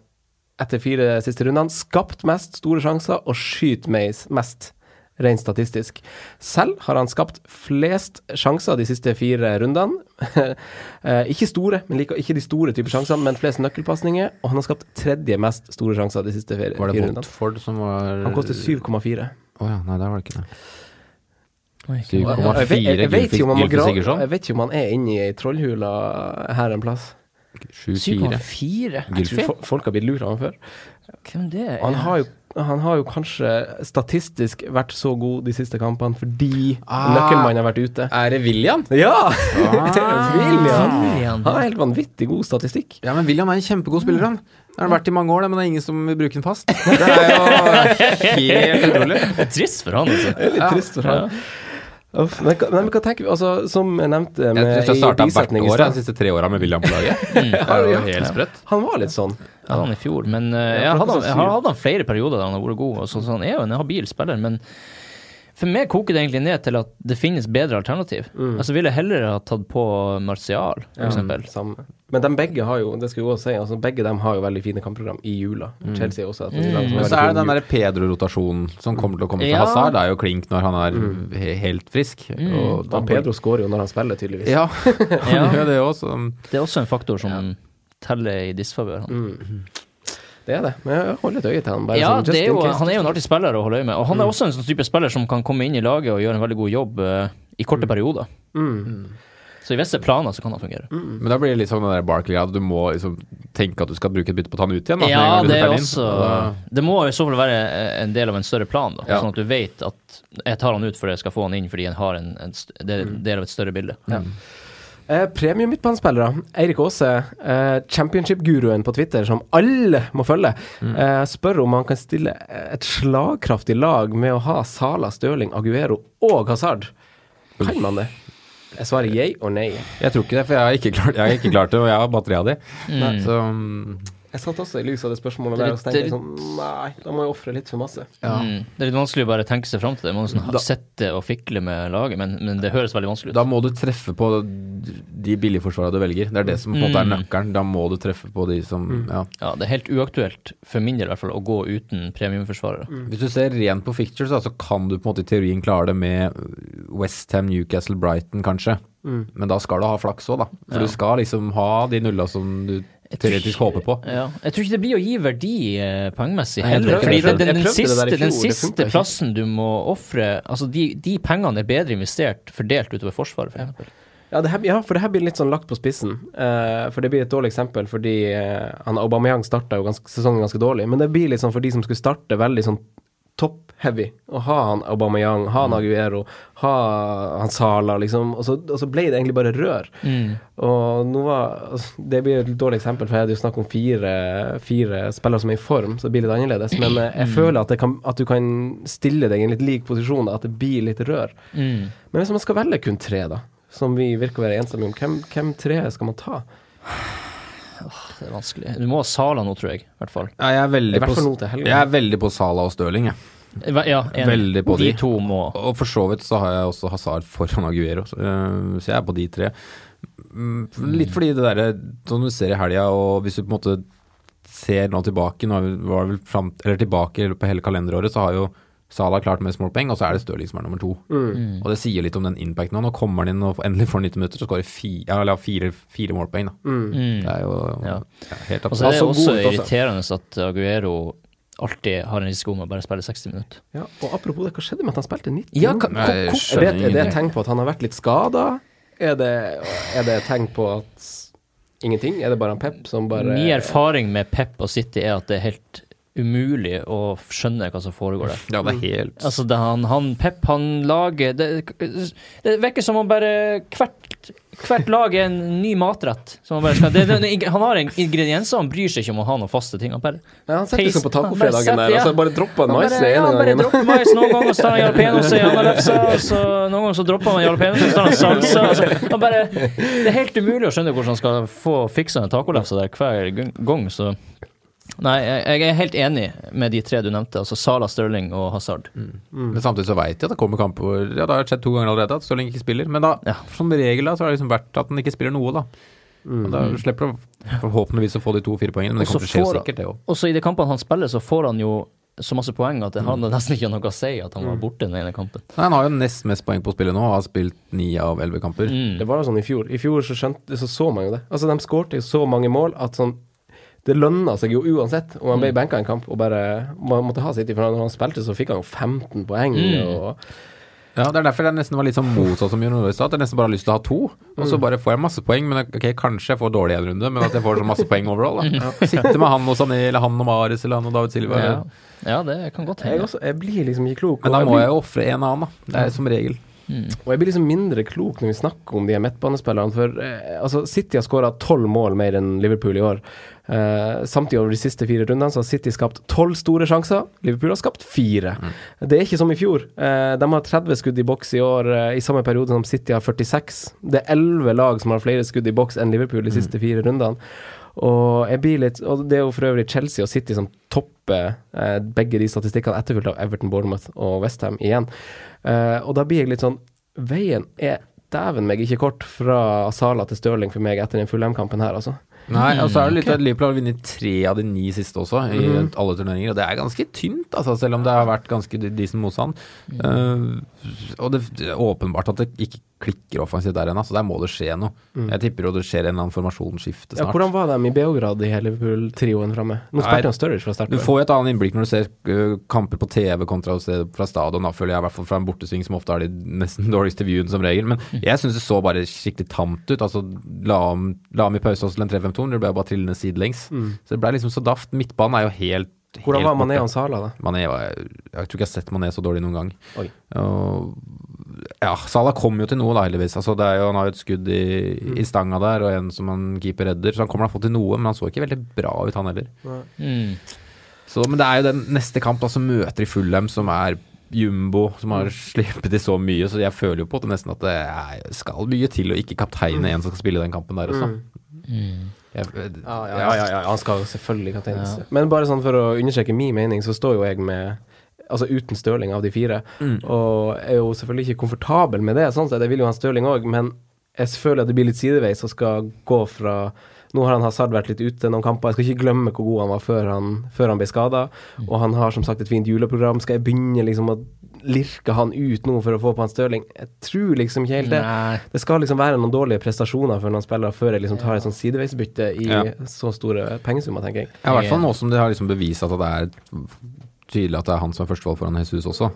etter fire siste rundene skapt mest store sjanser og skyter mes- mest, rent statistisk. Selv har han skapt flest sjanser de siste fire rundene. eh, ikke store, men like, ikke de store typer sjansene, men flest nøkkelpasninger. Og han har skapt tredje mest store sjanser de siste fire, Var det fire rundene. Som var Han koster 7,4. Å ja, nei, der var det ikke det. Oi, Syv hva- komma- Jeg vet- jeg- jeg ikke om han må Gylfi gra- Sigurdsson? Jeg vet ikke om han er inne i ei trollhule her en plass. 7-4. 7,4? Jeg tror folk har blitt lurt av ham før. Hvem det er? Han har jo han har jo kanskje statistisk vært så god de siste kampene fordi Ah. nøkkelmannen har vært ute. Er det William? Ja! Ah. William! William. Han har helt vanvittig god statistikk. Ja, men William er en kjempegod spiller, han. Det har vært i mange år, men det er ingen som vil bruke den fast. Det er jo helt utrolig. Det er trist for han, altså. Det er litt trist for han. Uff, men, men hva tenker vi Altså, som jeg nevnte Jeg med, syns jeg i starta hvert år de siste tre åra med William på laget. Det jo helt sprøtt. Han var litt sånn. Jeg hadde han i fjor, men uh, Ja, jeg, hadde, jeg hadde han flere perioder der han har vært god. og Så, så han er jo en habil spiller, men for meg koker det egentlig ned til at det finnes bedre alternativ. Altså ville jeg heller ha tatt på Martial, eksempel. Samme. Men de begge har jo, det skal jeg også si, altså begge dem har jo veldig fine kampprogram i jula. Chelsea også. et lag Men så er det den der Pedro-rotasjonen som kommer til å komme til Ja. Hazard. Det er jo klink når han er mm. helt frisk. Og da Pedro skårer jo når han spiller, tydeligvis. Ja, han Ja. gjør det også. Det er også en faktor som teller i disfavør. han. Det er det. Men jeg holder et øye til han. Bare Ja, sånn, det er jo, han er jo en artig spiller å holde øye med. Og han er også en sånn type spiller som kan komme inn i laget og gjøre en veldig god jobb uh, i korte perioder. Mm. Så i visse planer så kan han fungere. Men da blir det litt sånn den der Barkley at du må liksom tenke at du skal bruke et bytte på å ta han ut igjen. Da, Ja, det er også da- Det må i så fall være eh, en del av en større plan, da. Ja. Sånn at du vet at jeg tar han ut fordi jeg skal få han inn fordi han har en, en en del av et større bilde. Eh, Premium midtbanespillere. Eirik Aase, eh, championship-guruen på Twitter, som alle må følge, eh, spør om han kan stille et slagkraftig lag med å ha Sala, Støling, Aguero og Hazard. Kan man det? Jeg svarer jeg og nei. Jeg tror ikke det, for jeg har ikke klart, jeg har ikke klart det, og jeg har batteriet av de. Mm. Så mm, Jeg satt også i lys av det spørsmålet Det litt, der og så tenkte er jeg sånn Nei, da må jeg ofre litt for masse. Mm. Det er litt vanskelig å bare tenke seg fram til det. Man må sånn, Da- sitte og fikle med laget, men, men det høres veldig vanskelig ut. da må du treffe på de billigforsvarene du velger. Det er det som på en måte er Mm. nøkkelen. Da må du treffe på de som Ja. Ja, det er helt uaktuelt, for min del i hvert fall, å gå uten premiumforsvarere. Hvis du ser rent på fictures, da, så kan du på en måte i teorien klare det med Westham, Newcastle, Brighton kanskje. Men da skal du ha flaks òg, da. For Ja. du skal liksom ha de nulla som du teoretisk ikke- håper på. Ja. Jeg tror ikke det blir å gi verdi eh, poengmessig heller. Fordi jeg den, den, den, siste, fjor, den siste plassen du må ofre Altså, de, de pengene er bedre investert fordelt utover Forsvaret, for eksempel. Ja, det her, ja, for det her blir litt sånn lagt på spissen. Uh, for det blir et dårlig eksempel fordi uh, han Aubameyang starta jo ganske, sesongen ganske dårlig. Men det blir litt sånn for de som skulle starte veldig sånn top-heavy. Å ha han Aubameyang, ha han Aguero, ha han Sala, liksom. Og så, og så ble det egentlig bare rør. Mm. Og nå var Det blir et dårlig eksempel, for jeg hadde jo snakk om fire, fire spillere som er i form, så det blir litt annerledes. Men jeg jeg føler at, det kan, at du kan stille deg i en litt lik posisjon, at det blir litt rør. Mm. Men hvis man skal velge kun tre, da, som vi virker å være enstemmige om, hvem, hvem tre skal man ta? Det er vanskelig. Du må ha Sala nå, tror jeg. I hvert fall. Ja, jeg er I veldig hvert på, fall nå til helgen. jeg er veldig på Sala og Stirling, jeg. Ja, enig. Veldig på de de. to må Og for så vidt så har jeg også Hazard foran Aguero, så, så jeg er på de tre. Mm, Litt fordi det derre som du ser i helga, og hvis du på en måte ser nå tilbake Nå var det vel fram, eller tilbake på hele kalenderåret, så har jo Salah klart mest målpoeng, og så er det Stirling som er nummer to. Mm. Og det sier litt om den impacten. nå. Nå kommer han inn og endelig får 90 minutter, så skårer fire, ja, eller fire, fire målpoeng. Da. Mm. mm. Det er jo Ja. ja, helt Og så er det Altså, også også. irriterende at Aguero alltid har en risiko med å bare spille 60 minutter. Ja, og apropos det, hva skjedde med at han spilte 90? Ja, hva- Nei, jeg er, det, er det et tegn på at han har vært litt skada? Er det, er det et tegn på at ingenting? Er det bare han Pep som bare Min erfaring med Pep og City er at det er helt umulig å skjønne hva som foregår der. Ja, det er helt Altså, det, han, han Pep, han lager Det, det virker som om bare hvert, hvert lag er en ny matrett. Som han, bare skal, det, det, han har en ingredienser, han bryr seg ikke om å ha noen faste ting. Han bare ja, Han setter Peis- liksom på tacofredagen der, ja. og så bare dropper han mais ja, ene han bare gangen. dropper mais noen ganger, så tar han jalapeños i andre lefsa, og så noen ganger så dropper han jalapeños, så tar han salsa. Altså, han bare, det er helt umulig å skjønne hvordan han skal få fiksa en tacolefse der hver gang, så Nei, jeg, er helt enig med de tre du nevnte, altså Sala, Stirling og Hazard. Men samtidig så veit jeg at det kommer kamper hvor Ja, det har skjedd to ganger allerede at Stirling ikke spiller. Men da, Ja. som regel da, så har det liksom vært at han ikke spiller noe, da. Og da slipper du forhåpentligvis å få de to-fire poengene, men det kommer til å skje får han- sikkert, det òg. Også i de kampene han spiller, så får han jo så masse poeng at det hadde nesten ikke noe å si at han var borte den ene kampen. Nei, Han har jo nest mest poeng på spillet nå, og har spilt ni av elleve kamper. Mm. Det var jo sånn i fjor. I fjor så, skjønte, så så man jo det. Altså, de skårte jo så mange mål at sånn det lønna seg jo uansett om han ble benka en kamp og bare man måtte ha sitt. For når han spilte, så fikk han jo 15 poeng. Mm. Og, Ja, Det er derfor jeg nesten var litt sånn motsatt som Jon Ove sa, at jeg nesten bare har lyst til å ha to. Og så bare får jeg masse poeng, men ok, kanskje jeg får dårlig en runde, men at jeg får så masse poeng overall. da. Sitte med han og Sané, eller han og Maris, eller han og David Silva. Ja. ja, det kan godt jeg, hende. også, jeg blir liksom ikke klok. Men da må jeg jo ofre en annen, da. Det er som regel. Og jeg blir liksom mindre klok når vi snakker om de midtbanespillerne. For eh, altså, City har skåra tolv mål mer enn Liverpool i år. Eh, samtidig over de siste fire rundene så har City skapt tolv store sjanser. Liverpool har skapt fire. Det er ikke som i fjor. Eh, de har 30 skudd i boks i år, eh, i samme periode som City har 46. Det er 11 lag som har flere skudd i boks enn Liverpool de siste fire rundene. Og litt Og det er jo for øvrig Chelsea og City som topper eh, begge de statistikkene, etterfulgt av Everton, Bournemouth og Westham igjen. Eh, og da blir jeg litt sånn Veien er dæven meg ikke kort fra Sala til Stirling for meg etter den Fulham-kampen her, altså. Nei, og så er det litt at Liverpool har vunnet tre av de ni siste også, i Mhm. alle turneringer. Og det er ganske tynt, altså, selv om det har vært ganske decent motstand. Eh, og det, er åpenbart at det ikke klikker offensivt der ennå, så der må det skje noe. Jeg tipper jo det skjer en eller annen formasjonsskifte Ja, hvordan var de i Beograd, i Liverpool-trioen framme? Nå spilte han Sturridge fra start. Du får jo et annet innblikk når du ser ø, kamper på TV kontra fra stadion. Da føler jeg i hvert fall fra en bortesving som ofte har de nesten dårligste viewene som regel. Men jeg syns det så bare skikkelig tamt ut. Altså La om, la om i pause også til en 3-5-2, det ble bare trillende sidelengs. Så det ble liksom så daft. Midtbanen er jo helt Hvordan helt var Mané og Sala, da? Mané var, jeg tror ikke jeg har sett Mané så dårlig noen gang. Oi. Og ja, Sala kom jo til noe, da, heldigvis. Altså, det er jo, han har jo et skudd i, i stanga der, og en som han keeper redder, så han kommer da fått til noe, men han så ikke veldig bra ut, han heller. Mm. Så, men det er jo den neste kamp, da, som møter i Fulham, som er jumbo, som har sluppet i så mye, så jeg føler jo på det nesten at det skal mye til å ikke kapteine en som skal spille den kampen der også. Mm. Jeg, Ja, ja, ja, han skal selvfølgelig kapteines. Men bare sånn for å understreke min mening, så står jo jeg med Altså uten Stirling av de fire. Og er jo selvfølgelig ikke komfortabel med det, sånn sett. Jeg vil jo ha Stirling òg, men jeg føler at det blir litt sideveis og skal gå fra nå har han Hazard vært litt ute noen kamper. Jeg skal ikke glemme hvor god han var før han, før han ble skada. Og han har som sagt et fint juleprogram. Skal jeg begynne liksom å lirke han ut nå for å få på han Stirling? Jeg tror liksom ikke helt det. Nei. Det skal liksom være noen dårlige prestasjoner for noen spillere før jeg liksom tar et sånn sideveisbytte i Ja. så store pengesummer, tenker jeg. Ja, I hvert fall nå som de har liksom bevist at det er tydelig at det er han som er førstevalg foran Jesus også.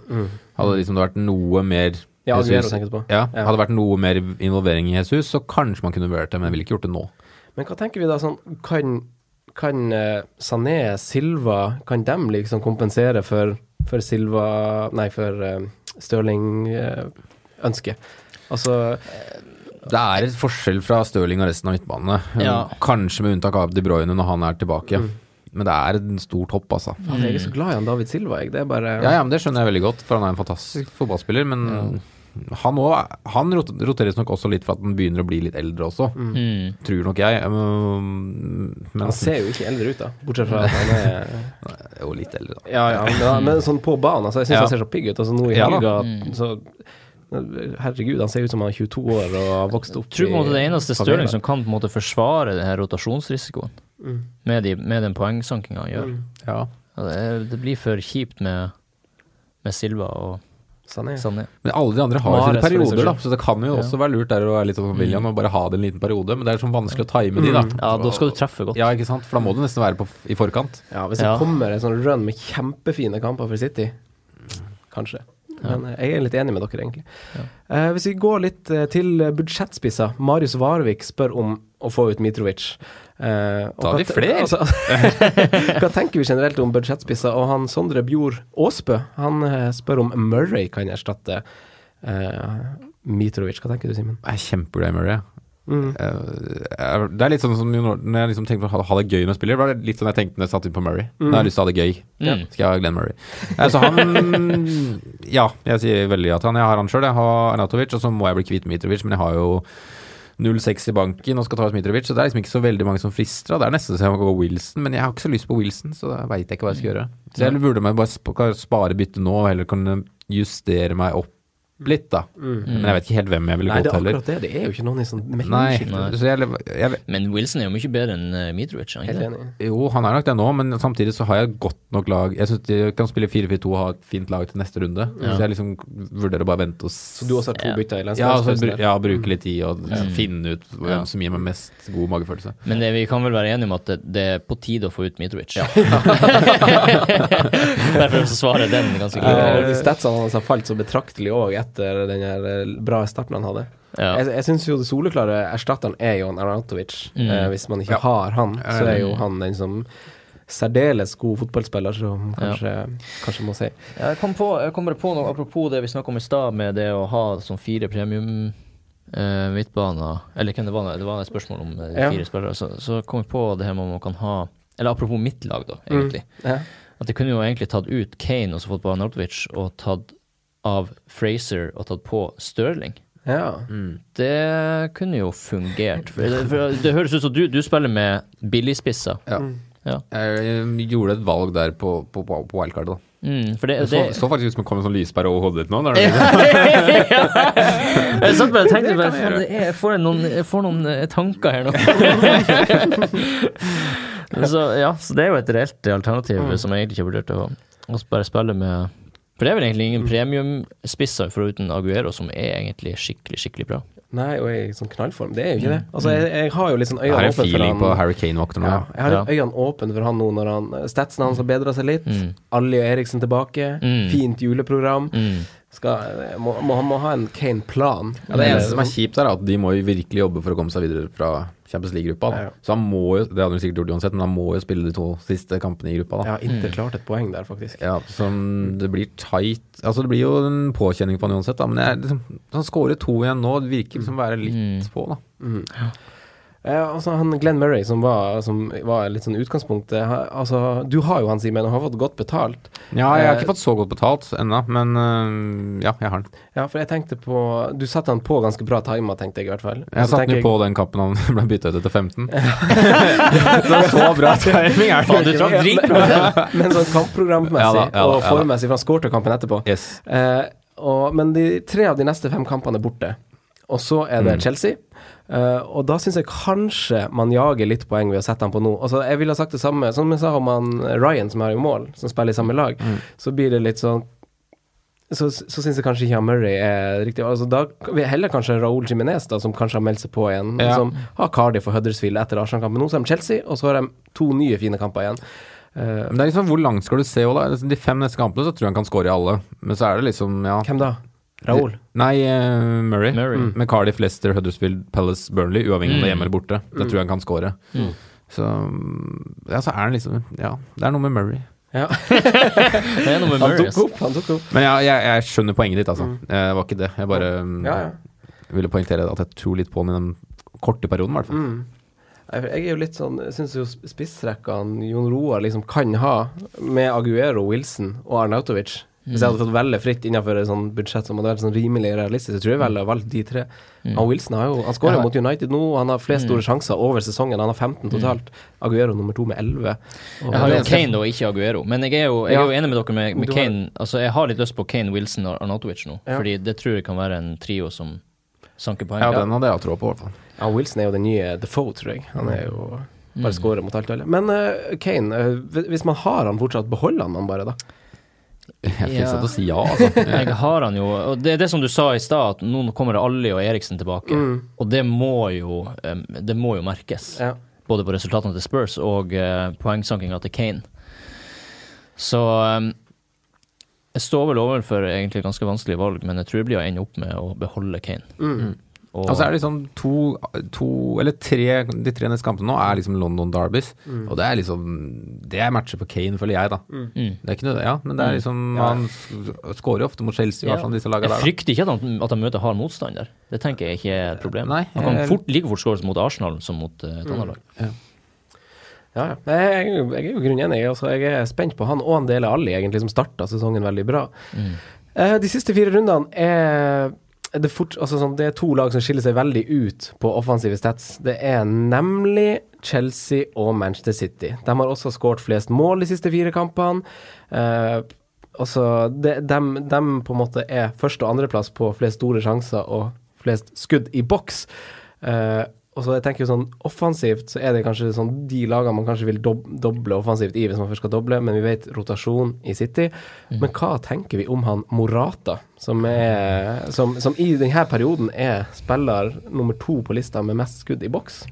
Hadde liksom det vært noe mer Mm. Ja, Jesus- Ja. Hadde det vært noe mer involvering i Jesus, så kanskje man kunne vurdert det, men jeg ville ikke gjort det nå. Men hva tenker vi da sånn Kan, kan eh, Sané, Silva, kan dem liksom kompensere for, for Silva Nei, for uh, Stirling-ønsket? altså Det er et forskjell fra Stirling og resten av midtbanene. Ja. Kanskje med unntak av De Bruyne når han er tilbake. Men det er en stor topp, altså. Mm. Jeg er så glad i han David Silva, jeg. Det er bare Ja, ja, men Det skjønner jeg veldig godt, for han er en fantastisk fotballspiller. Men han, også, han roteres nok også litt for at han begynner å bli litt eldre også. Mm. Tror nok jeg. Um, Men Han ser jo ikke eldre ut, da. Bortsett fra at han er jo litt eldre, da. Ja, ja, men, men sånn på banen. Altså, jeg syns Ja. han ser så pigg ut. Altså, nå i helga Mm. så Herregud, han ser ut som han er 22 år og har vokst opp tror på en måte det eneste. Stirling som kan på en måte forsvare den her rotasjonsrisikoen Mm. med, de, med den poengsankinga han gjør. Ja. Ja, det, det blir for kjipt med, med Silva og Sané. Sané. Men alle de andre har sine perioder, da. Så det kan jo Ja. også være lurt der å være litt sånn William og bare ha det en liten periode. Men det er sånn vanskelig å time de, da. Ja, da skal du treffe godt. Ja, ikke sant? For da må du nesten være på, i forkant. Ja, hvis det Ja. kommer en sånn run med kjempefine kamper for City, kanskje. Men eh, jeg er litt enig med dere, egentlig. Eh, hvis vi går litt eh, til budsjettspissa budsjettspisser. Marius Varvik spør om å få ut Mitrovic. Eh, og Da har vi flere. Altså, hva tenker vi generelt om budsjettspisser? Og han Sondre Bjord Aasbø han eh, spør om Murray kan erstatte uh, Mitrovic. Hva tenker du, Simen? Jeg er kjempeglad i Murray. Mm. Eh, det er litt sånn som når jeg liksom tenker på å ha, det gøy når jeg spiller, var det litt sånn jeg tenkte når jeg satte inn på Murray. Har jeg lyst til å ha det gøy. Mm. Skal jeg ha Glenn Murray. Så han Ja, jeg sier veldig ja til han. Jeg har han sjøl, jeg har Arnatovic, og så må jeg bli kvitt Mitrovic, men jeg har jo 0-6 i banken og skal ta ut Mitrovic, så det er liksom ikke så veldig mange som frister. Det er nesten så jeg må gå Wilson, men jeg har ikke så lyst på Wilson, så da veit jeg ikke hva jeg skal gjøre. Så jeg burde meg bare sp spare byttet nå, og heller kunne justere meg opp litt, da. Men jeg vet ikke helt hvem jeg ville Nei, det gått er heller. akkurat det. Det er jo ikke noen i sånn Nei, mellomsjikt. så jeg, jeg, Men Wilson er jo mye bedre enn uh, Mitrovic. han ikke jo, han er nok det nå, men samtidig så har jeg godt nok lag. Jeg syns de kan spille 4-4-2 og ha et fint lag til neste runde. Så jeg liksom vurderer å bare vente og Så du også har to Ja. bytter i ja, altså, landslagspausen? ja, bruke litt tid og finne ut hvem Ja. som gir meg mest god magefølelse. Men det, vi kan vel være enige om at det, det er på tide å få ut Mitrovic. Derfor så svarer den ganske Ja, klart. Uh, statsene hans har falt så betraktelig òg etter den her eh, bra starten han hadde. Ja. Jeg, jeg syns jo det soleklare erstatteren er jo en Arnautovic. Mm. Eh, hvis man ikke Ja. har han, så er jo Mm. han den som særdeles god fotballspiller, som kanskje, kanskje må si. Ja, Jeg kom, på, jeg kom på noe apropos det vi snakka om i stad, med det å ha sånn fire premium eh, midtbaner Eller hvem det var, det var et spørsmål om eh, fire Ja. spillere. Så, så kom jeg på det her med om man kan ha Eller apropos mitt lag, da, egentlig. Ja. At de kunne jo egentlig tatt ut Kane og så fått på Arnautovic, og tatt av Fraser og tatt på Stirling. ja. Det kunne jo fungert. For det, for det høres ut som du, du spiller med billigspisser. Ja. Ja. Jeg gjorde et valg der på, på, på på wildcard, da. Mm, for det, Det så, så faktisk ut som det kom en sånn lyspære over hodet ditt nå. Der, Jeg satt bare og tenkte bare, er, jeg, får noen, jeg får noen eh, tanker her nå. så, ja, så det er jo et reelt alternativ som jeg egentlig ikke har vurdert å, å bare spille med For det er vel egentlig ingen premiumspisser foruten Aguero som er egentlig skikkelig, skikkelig bra. Nei, og i sånn knallform. Det er jo ikke det. Altså, jeg, jeg har jo litt sånn øynene åpne for han. på Harry Kane-vakter nå. Ja, Ja. jeg har Ja. øynene åpne for han nå når han Statsen hans har bedra seg litt. Mm. Ali og Eriksen tilbake. Mm. Fint juleprogram. Mm. Skal, må, må, han må ha en Kane-plan. Ja, det eneste som er kjipt, er at de må virkelig jobbe for å komme seg videre fra Champions League-gruppa. Ja, Ja. Så han må jo, det hadde han sikkert gjort uansett, men han må jo spille de to siste kampene i gruppa. da. Ja, Inter klarte et poeng der, faktisk. Ja, som det blir tight Altså, det blir jo en påkjenning på han uansett, da. Men jeg, liksom, han skårer to igjen nå, det virker liksom å være litt på, da. Eh, altså han Glenn Murray, som var, som var litt sånn utgangspunktet ha- altså, Du har jo han, Simen, og har fått godt betalt. Ja, jeg har Eh, ikke fått så godt betalt ennå, men ja, jeg har den. Ja, for jeg tenkte på Du satte han på ganske bra timer, tenkte jeg i hvert fall. Jeg satte han jo på den kampen han ble bytta ut etter 15. så, så bra timing er det du traff den. Men sånn kampprogrammessig Ja ja og formmessig, for han skårte kampen etterpå. Yes. Eh, og, men de tre av de neste fem kampene er borte. Og så er det Mm. Chelsea. Eh, og da syns jeg kanskje man jager litt poeng ved å sette han på nå. Altså, jeg ville ha sagt det samme som jeg sa om han Ryan, som er i mål, som spiller i samme lag. Mm. Så blir det litt sånn så, så syns jeg kanskje ikke Murray er riktig. Altså, da vil heller kanskje Raúl Jiminez, da, som kanskje har meldt seg på igjen. Ja. Som har Cardiff og Huddersfield etter Arsenal-kampen. Nå så har de Chelsea, og så har de to nye fine kamper igjen. Uh, Men det er liksom, hvor langt skal du se òg, da? Liksom, De fem neste kampene så tror jeg han kan score i alle. Men så er det liksom, ja hvem da? Raúl? Nei, uh, Murray. Murray. Mm. Med Cardiff, Leicester, Huddersfield, Palace, Burnley, uavhengig om det er hjemme eller borte. Det tror jeg han kan score. Mm. Så ja, så er han liksom Ja, det er noe med Murray. Ja. Det er noe med Han Murray. tok altså. opp, han tok opp. Men ja, jeg, jeg skjønner poenget ditt, altså. Eh, Det var ikke det. Jeg bare mm, Ja, ja. ville poengtere at jeg tror litt på han i den korte perioden, i hvert fall. Mm. Jeg jeg er jo litt sånn Jeg syns jo spissrekkene Jon Roar liksom kan ha, med Aguero, Wilson og Arnautovic Hvis jeg hadde fått velge fritt innenfor et sånt budsjett som hadde vært sånn rimelig realistisk, så tror jeg vel jeg hadde valgt de tre. Han Wilson har jo Han skårer Ja. mot United nå, og han har flest store sjanser over sesongen. Han har 15 totalt. Aguero nummer to med 11. Og Jeg har jo Kane da, ikke Aguero. Men jeg er jo, jeg er jo enig med dere med, med Kane. har-. Altså, jeg har litt lyst på Kane, Wilson og Arnautovic nå. Ja. Fordi det tror jeg kan være en trio som sanker poeng. Ja, den hadde jeg tro på, i hvert fall. Ja, Wilson er jo den nye Defoe, tror jeg. Han er jo Mm. bare skårer mot alt og alle. Men uh, Kane, uh, hvis man har han fortsatt, beholder han han bare, da? Jeg er Ja. til å si ja, altså. Jeg har han jo Og det er det som du sa i stad, at nå kommer Ali og Eriksen tilbake. Og det må jo Det må jo merkes. Ja. Både på resultatene til Spurs og uh, poengsankinga til Kane. Så jeg står vel overfor egentlig ganske vanskelige valg, men jeg tror jeg blir å ende opp med å beholde Kane. Mm. Og, Og så er det liksom to, to eller tre De tre neste kampene nå er liksom London Derbys. Og det er liksom Det er matcher på Kane, føler jeg, da. mm. Det er ikke noe, ja, men det er liksom Han sk- skårer jo ofte mot Chelsea Ja. sånn, disse Jeg der. frykter ikke at han, at han møter hard motstand der. Det tenker jeg ikke er et problem. Nei, han kan fort, like fort skåre mot Arsenal som mot uh, et annet lag. Ja, ja. Jeg, jeg er jo grunnenig. enig. Altså, jeg er spent på han og en del av alle egentlig, som starta sesongen veldig bra. Eh, de siste fire rundene er det, fort, altså, sånn, det er to lag som skiller seg veldig ut på offensive stats. Det er nemlig Chelsea og Manchester City. De har også skåret flest mål de siste fire kampene. Eh, altså, det, dem, dem på en måte er første- og andreplass på flest store sjanser og flest skudd i boks. Eh, og så jeg tenker jo sånn Offensivt så er det kanskje sånn de lagene man kanskje vil dob doble offensivt i hvis man først skal doble, men vi vet rotasjon i City. Men hva tenker vi om han Morata, som, er, som, som i denne perioden er spiller nummer to på lista med mest skudd i boks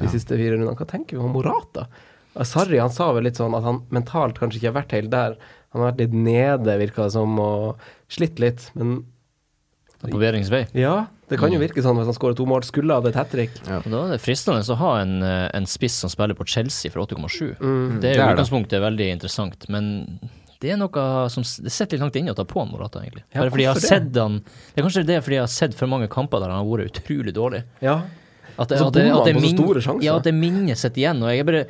de siste fire rundene? Hva tenker vi om Morata? Sarri han sa vel litt sånn at han mentalt kanskje ikke har vært helt der. Han har vært litt nede, virka det som, og slitt litt. Men På bedringsvei? ja, det kan jo virke sånn hvis han skårer to mål. Skulle hatt et hat trick. Ja. Da er det fristende å ha en, eh, en spiss som spiller på Chelsea for 8,7. Mm. Det er det i er det. utgangspunktet veldig interessant, men det er noe som Det sitter litt langt inne å ta på han Morata, egentlig. Ja, Bare fordi jeg har det? sett han Det er kanskje det fordi jeg har sett for mange kamper der han har vært utrolig dårlig. Ja. At det, så at det, bommer at det, han på så min- store sjanser. Ja, at det minnet sitter igjen. Og jeg er bare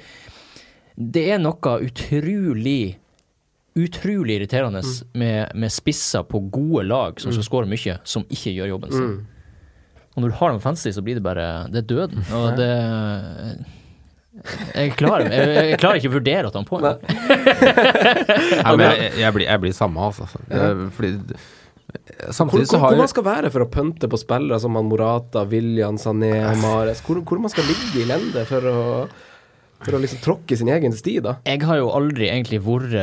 Det er noe utrolig Utrolig irriterende Mm. med, med spisser på gode lag som skal skåre mye, som ikke gjør jobben sin. Mm. Og når du har dem fancy, så blir det bare Det er døden. Og det Jeg klarer, jeg, jeg klarer ikke å vurdere å ta den på. Nei. Nei, men jeg, jeg, blir, jeg blir samme, altså. Fordi Hvor, Samtidig så hvor, har hvor man skal være for å pønte på spillere som han Morata, William, Sané, Mares Hvor, hvor man skal ligge i lende for å, for å liksom tråkke sin egen sti, da? Jeg har jo aldri egentlig vært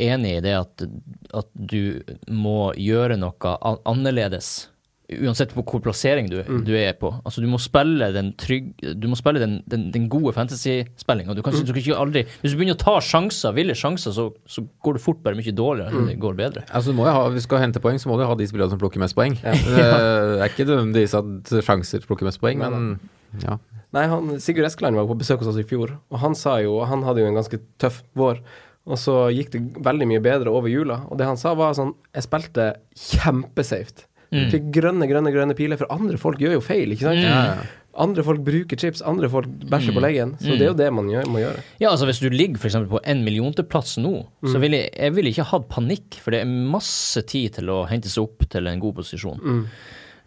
enig i det at, at du må gjøre noe annerledes Uansett på hvor plassering du, Mm. du er på. Altså, du må spille den trygg Du må spille den, den, den gode fantasy-spillinga. Du, Mm. du kan ikke aldri Hvis du begynner å ta sjanser, ville sjanser, så, så går det fort bare mye dårligere Mm. det går bedre. Altså, du må jo ha, hvis du skal hente poeng, så må du ha de spillerne som plukker mest poeng. Det er ikke nødvendigvis at sjanser plukker mest poeng, men ja. Nei, han, Sigurd Eskeland var på besøk hos oss i fjor, og han sa jo Han hadde jo en ganske tøff vår. Og så gikk det veldig mye bedre over jula. Og det han sa, var sånn Jeg spilte kjempesafe. Mm. Fikk grønne, grønne, grønne piler, for andre folk gjør jo feil, ikke sant? Mm. Andre folk bruker chips, andre folk bæsjer på leggen. Så Mm. det er jo det man gjør, må gjøre. Ja, altså Hvis du ligger eksempel på en millionteplass nå, så Mm. ville jeg, jeg vil ikke hatt panikk, for det er masse tid til å hente seg opp til en god posisjon. Mm.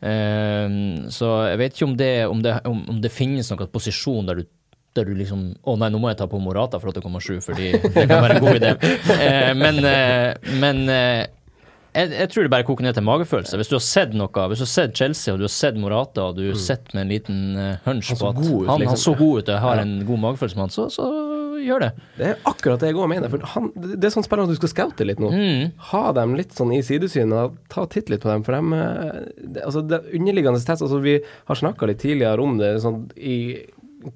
Um, så jeg vet ikke om det, om det, om, om det finnes noen posisjon der du der du liksom Å nei, nå må jeg ta på Morata for 8,7, fordi det kan være en god idé. Eh, men eh, men eh, jeg, jeg tror det bare koker ned til magefølelse. Hvis du har sett noe, hvis du har sett Chelsea og du har sett Morata og du har sett med en liten eh, hunch på at ut, han, liksom. så god ut og har Ja. en god magefølelse med han, så, så gjør det. Det er akkurat det jeg òg mener. Han, det er sånn spillere du skal scoute litt nå. Mm. Ha dem litt sånn i sidesynet, ta titt litt på dem. For dem eh, det, altså det underliggende test altså Vi har snakka litt tidligere om det. Sånn i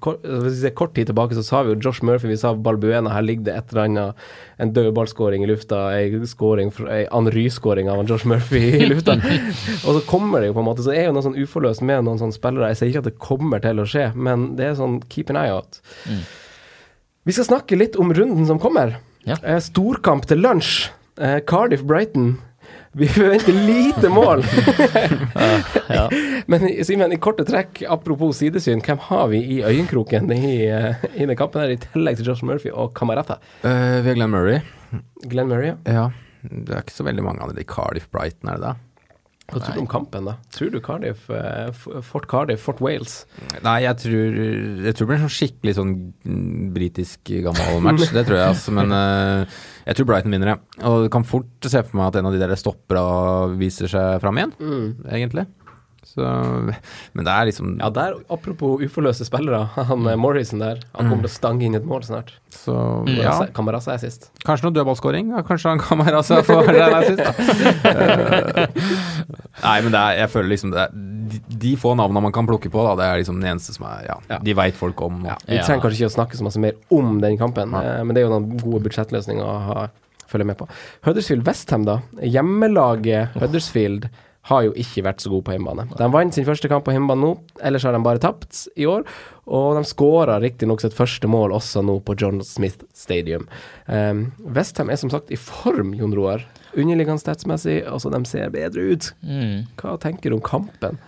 kort, altså kort tid tilbake, så sa vi jo Josh Murphy, vi sa Balbuena, her ligger det et eller annet En dødballskåring i lufta, ei fra- ei Henry-skåring av Josh Murphy i lufta. og så kommer det jo på en måte Så er jo noe sånn uforløst med noen sånne spillere. Jeg sier ikke at det kommer til å skje, men det er sånn keep an eye out. Vi skal snakke litt om runden som kommer. Ja. Eh, storkamp til lunsj. Eh, Cardiff-Brighton. Vi forventer lite mål. Ja. Men Simen, i korte trekk, apropos sidesyn, hvem har vi i øyenkroken i, eh, i den kampen her, i tillegg til Josh Murphy og Camarata? Uh, vi har Glenn Murray. Glenn Murray, ja. Ja. Det er ikke så veldig mange andre i Cardiff Brighton, er det det? Hva tror du om kampen, da? Tror du Cardiff, eh, Fort Cardiff, Fort Wales? Nei, jeg tror, jeg tror det blir en sånn skikkelig sånn mm, britisk gammel match. Det tror jeg, altså. Men eh, jeg tror Brighton vinner, jeg. Og kan fort se for meg at en av de der og viser seg fram igjen, egentlig. Så Men det er liksom Ja, der, apropos uforløste spillere, han eh, Morrison der, han kommer til å stange inn et mål snart. Så ja. Kamerasa er sist. Kanskje noe dødballskåring? Ja, kanskje han Kamerasa får den der sist, da. Nei, men det er, jeg føler liksom det er, de, de få navnene man kan plukke på, da, det er liksom den eneste som er Ja, Ja. de veit folk om. Ja, vi trenger kanskje ikke å snakke så masse mer om den kampen, eh, men det er jo noen gode budsjettløsninger å følge med på. Huddersfield Westham, da. Hjemmelaget Huddersfield har jo ikke vært så gode på hjemmebane. De vant sin første kamp på hjemmebane nå, ellers har de bare tapt i år. Og de skåra riktignok sitt første mål også nå på John Smith Stadium. Um, Westham er som sagt i form, Jon Roar. Underliggende statsmessig, altså de ser bedre ut. Mm. Hva tenker du om kampen?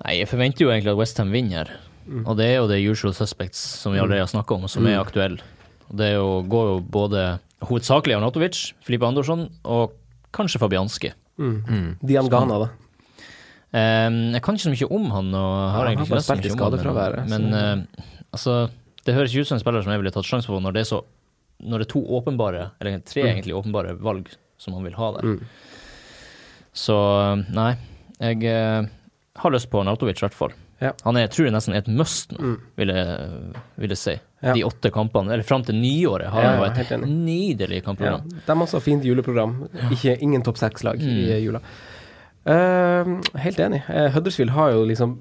Nei, jeg forventer jo egentlig at Westham vinner her. Mm. Og det er jo det usual suspects som vi allerede har snakka om, som er aktuelle. Det jo, går jo både hovedsakelig Arnatovic, Filipe Andersson og kanskje Fabianski. Mm. Dian Ghana, da. Um, jeg kan ikke så mye om han, og har Ja, han egentlig ikke lest så spilt i mye om han. Men, men uh, altså, det høres ikke ut som en spiller som jeg ville tatt sjanse på når det er så Når det er to åpenbare, eller tre egentlig åpenbare valg som han vil ha der. Mm. Så nei, jeg uh, har lyst på Nautovic i hvert fall. Ja. Han er, jeg tror jeg nesten er et must nå, Mm. vil, jeg, vil jeg si. Ja. De åtte kampene, eller fram til nyåret, har Ja, jo ja, helt et nydelig Ja. kampprogram. De har også fint juleprogram. Ikke, ingen topp seks-lag i Mm. jula. Uh, helt enig. Uh, Huddersfield har jo liksom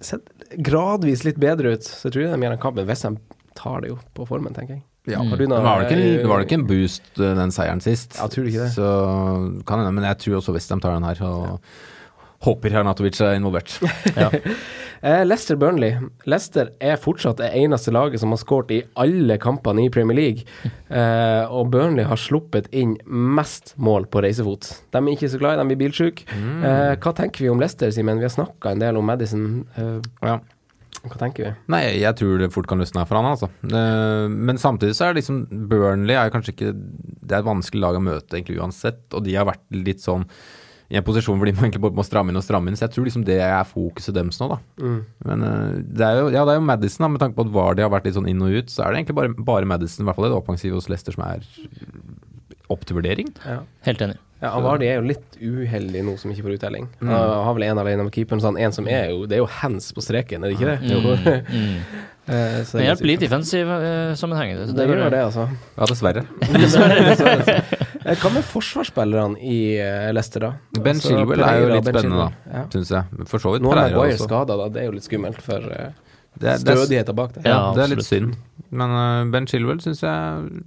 sett gradvis litt bedre ut, så jeg tror de gjør en kamp. Men Westham tar det jo på formen, tenker jeg. Ja, Mm. Noe- var det ikke en, det var det ikke en boost, eh, den seieren sist. Ja, tror du ikke det? Så kan hende, men jeg tror også Westham tar den her. Og håper Hernatovic er involvert. ja. Leicester Burnley. Leicester er fortsatt det eneste laget som har skåret i alle kampene i Premier League. Eh, og Burnley har sluppet inn mest mål på reisefot. De er ikke så glad i dem, blir bilsjuke. Mm. Eh, hva tenker vi om Leicester, Simen? Vi har snakka en del om Madison. Eh, Ja. hva tenker vi? Nei, jeg tror det fort kan løsne her for han, altså. Eh, Men samtidig så er det liksom Burnley er kanskje ikke Det er et vanskelig lag å møte egentlig uansett, og de har vært litt sånn i en posisjon hvor de egentlig bare må stramme inn og stramme inn, så jeg tror liksom det er fokuset deres nå, da. Mm. Men eh, det er jo, ja, det er jo Madison, da, med tanke på at Vardy har vært litt sånn inn og ut, så er det egentlig bare, bare Madison, i hvert fall det offensive hos Leicester, som er opp til vurdering. Ja. Helt enig. Ja, Avardi er jo litt uheldig nå som ikke får uttelling. Mm. Han har vel en alene med keeperen, så han en som er jo Det er jo hands på streken, er det ikke det? Mm, mm. Eh, så Det er hjelper litt i defensiv eh, sammenheng. Det, det gjør det, altså. Ja, dessverre. Dessverre, dessverre. Eh, Hva med forsvarsspillerne i Leicester, da? Ben Altså, Chilwell er jo litt Ben spennende, da, Ja. Syns jeg. For så vidt Nå er Maguire skada, da. Det er jo litt skummelt for uh, Det, det, stødigheten bak det. ja, Ja, det er litt synd. Men uh, Ben Chilwell syns jeg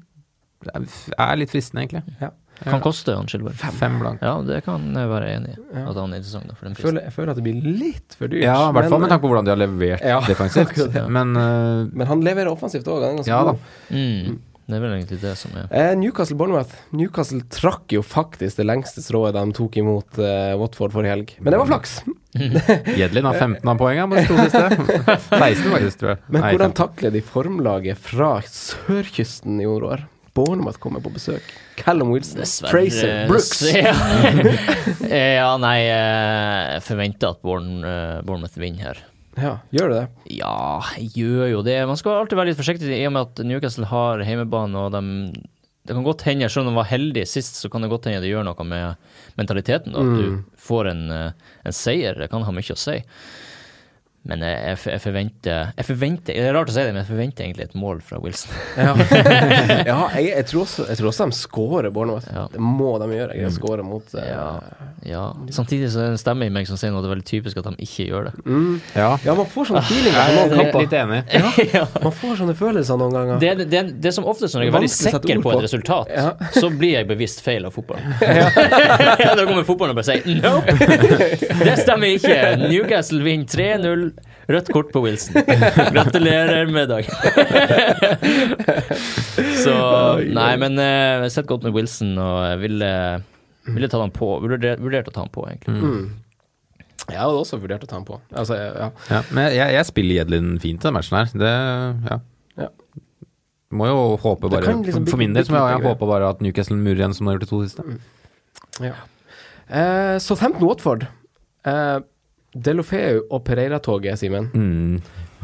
er- litt fristende, egentlig. Kan koste han Chilwell. Fem blank. Ja, det kan jeg være enig i. Ja. At han er interessant. Da, for den Jeg prisen. føler, jeg føler at det blir litt for dyrt. Ja, i hvert fall med tanke på hvordan de har levert Ja, defensivt. ja. Men uh, men han leverer offensivt òg. Han er ganske Ja da. god. Mm. Det er vel egentlig det som er Eh, Newcastle Bournemouth. Newcastle trakk jo faktisk det lengste strået de tok imot eh, Watford forrige helg. Men det var flaks. Jedlin har 15 av poengene på de to siste. 16 faktisk, tror jeg. Men Nei, hvordan takler de formlaget fra sørkysten i år? Bournemouth kommer på besøk. Callum Wilson, Fraser, Brooks. Ja, ja nei, eh, jeg forventer at eh, Bournemouth vinner her. Ja, gjør du det? Ja, gjør jo det. Man skal alltid være litt forsiktig i og med at Newcastle har hjemmebane. og de det kan godt hende, selv om de var heldige sist, så kan det godt hende det gjør noe med mentaliteten. Da, at du får en, eh, en seier. Det kan ha mye å si. Men jeg, jeg, jeg forventer jeg forventer, Det er rart å si det, men jeg forventer egentlig et mål fra Wilson. Ja, ja jeg, jeg, tror også, jeg tror også de scorer Bournemouth. Ja. Det må de gjøre. Jeg scorer mot uh, Ja, ja. Samtidig så er det en stemme i meg som sier noe det er veldig typisk at de ikke gjør det. mm. Ja, ja, man får sånne feelinger jeg på er noen litt, kamper. litt enig. ja. Man får sånne følelser noen ganger. Det, det, det er som oftest når jeg er veldig sikker på et resultat, Ja. så blir jeg bevisst feil av fotball. da kommer fotballen og bare sier nope! Det stemmer ikke. Newcastle vinner 3-0. Rødt kort på Wilson. Gratulerer med dagen. så Nei, men eh, jeg har sett godt med Wilson, og jeg ville, ville ta han på. Vurdert, vurdert å ta han på, egentlig. Mm. Jeg hadde også vurdert å ta den på. Altså, ja. Ja, men jeg, jeg spiller Jedlin fint i den matchen her. Det, ja. Ja. Må jo håpe bare liksom For, for min del må jeg, jeg håpe bare at Newcastle murer igjen som de har gjort de to siste. Ja. Uh, så 15 Watford. Eh, Delofeu og Pereira-toget, Simen, Mm.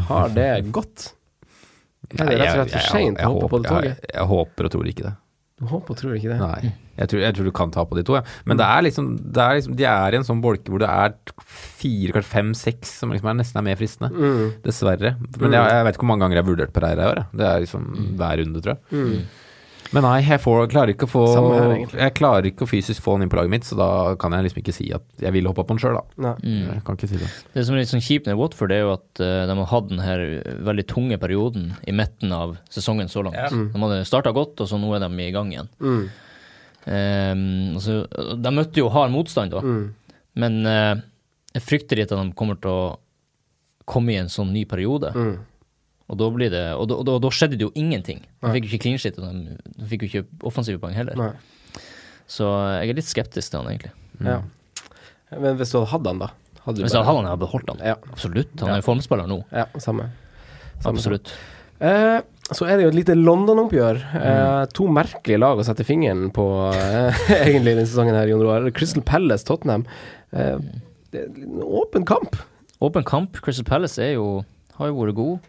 har det gått? Er det rett og slett for seint å hoppe på det jeg, toget? jeg håper og tror ikke det. Du håper og tror ikke det? Nei. Jeg tror, jeg tror du kan ta på de to, ja. Men det er liksom, det er liksom De er i en sånn bolke hvor det er fire, kanskje fem, seks som liksom er nesten er mer fristende. Mm. Dessverre. Men jeg, jeg vet ikke hvor mange ganger jeg har vurdert Pereira i år. Det er liksom hver runde, tror jeg. Mm. Men nei, jeg får, klarer ikke å få her. Jeg klarer ikke å fysisk få han inn på laget mitt, så da kan jeg liksom ikke si at jeg vil hoppe på han sjøl, da. Nei. Mm. Jeg kan ikke si det. Det som er litt sånn kjipt med Watford, er jo at uh, de har hatt den her veldig tunge perioden i midten av sesongen så langt. Mm. De hadde starta godt, og så nå er de i gang igjen. Mm. Um, altså, de møtte jo hard motstand, da. Mm. Men uh, jeg frykter litt at de kommer til å komme i en sånn ny periode. Mm. Og da blir det Og da, og da, da skjedde det jo ingenting. De fikk jo ikke clean shit, og de, de fikk jo ikke offensive poeng heller. Nei. Så jeg er litt skeptisk til han, egentlig. Ja. Men hvis du hadde hatt han, da? Hadde du Hvis bare- jeg hadde han, hadde jeg beholdt han. Ja. Absolutt. Han Ja. er jo formspiller nå. Ja, samme. samme Absolutt. Eh, så er det jo et lite London-oppgjør. Mm. Eh, to merkelige lag å sette fingeren på eh, egentlig denne sesongen her, Jon Roar. Crystal Palace, Tottenham. Eh, det er en åpen kamp. Åpen kamp. Crystal Palace er jo, har jo vært god.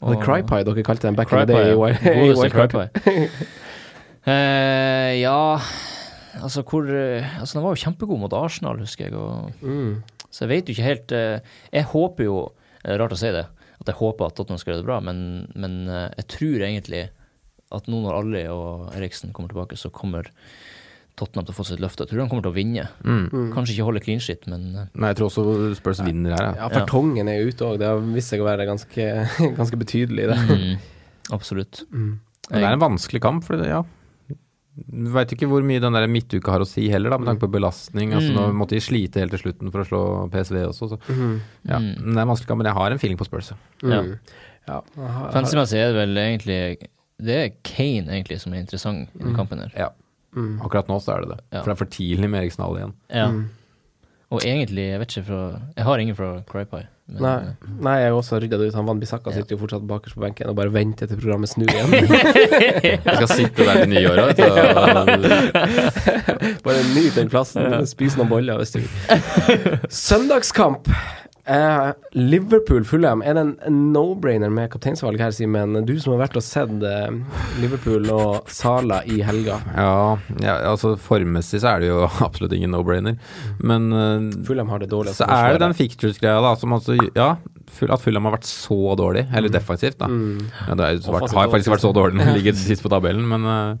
Og det er Crypie dere kalte den back in the day. i ja. Wild- i Godeste Wild Crypie. Eh, ja Altså, hvor eh, Altså, den var jo kjempegod mot Arsenal, husker jeg. Og, Mm. så jeg vet jo ikke helt uh, Jeg håper jo eh, Rart å si det, at jeg håper at Tottenham skal gjøre det bra, men, men uh, jeg tror egentlig at nå når Ali og Eriksen kommer tilbake, så kommer Tottenham til å få sitt løfte. Jeg tror de kommer til å vinne. Mm. Kanskje ikke holde clean shit, men eh, Nei, jeg tror også Spurs vinner her, ja. Ja, Fertongen er ute òg. Det har vist seg å være ganske, ganske betydelig, det. mm, absolutt. Mm. Det er en vanskelig kamp, for det, ja. Du veit ikke hvor mye den der midtuka har å si heller, da, med tanke på belastning. Altså, Mm. nå måtte de slite helt til slutten for å slå PSV også, så Mhm. ja. Mm. Men Det er en vanskelig kamp, men jeg har en feeling på Spurs. ja. Ja. Mm. ja. Fancy-messig er det vel egentlig Det er Kane egentlig som er interessant i den kampen her. Ja. Mm. Akkurat nå så er det det. Ja. For det er for tidlig med Eriksen Hall igjen. Ja. Mm. Og egentlig, jeg vet ikke fra Jeg har ingen fra Crypie. Men, Nei, eh, nei, jeg har også rydda det ut. Han Van Bissaka Ja. sitter jo fortsatt bakerst på benken og bare venter til programmet snur igjen. Jeg skal sitte der til nyåret, bare nyt den plassen. Spis noen boller hvis du vil. Søndagskamp. Eh, Liverpool-Fulham. Er det en, no-brainer med kapteinsvalg her, Simen? Du som har vært og sett uh, Liverpool og Sala i helga. Ja, ja, altså formmessig så er det jo absolutt ingen no-brainer. Men uh, Fulham har det dårlig. så er det den fictures-greia, da, som altså Ja, at Fulham har vært så dårlig. Eller defensivt, da. Mm. Ja, det har, vært, har faktisk vært så dårlig når de ligger sist på tabellen, men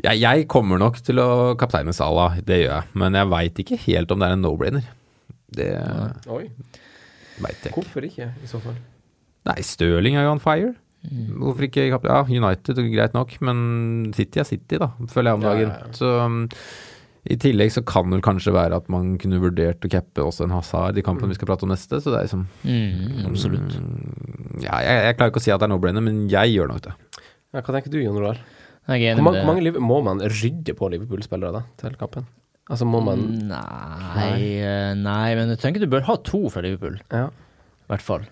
Jeg, jeg kommer nok til å kapteine Salah, det gjør jeg. Men jeg veit ikke helt om det er en no-brainer. Det Oi, veit jeg ikke. hvorfor ikke, i så fall? Nei, Stirling er jo on fire. Hvorfor ikke Ja, United, greit nok, men City er City, da, føler jeg om dagen. ja, ja. Så um, i tillegg så kan det kanskje være at man kunne vurdert å cappe også en Hazard i kampen vi skal prate om neste, så det er liksom Mm, absolutt. mm, Ja, jeg, jeg klarer ikke å si at det er no-brainer, men jeg gjør nok det. Ja, hva tenker du, Jon Roar? Er Hvor mange, hvor mange liv- må man rydde på Liverpool-spillere da, til kampen? Altså, må man Nei, eh, nei, men jeg tenker du bør ha to fra Liverpool, Ja. i hvert fall.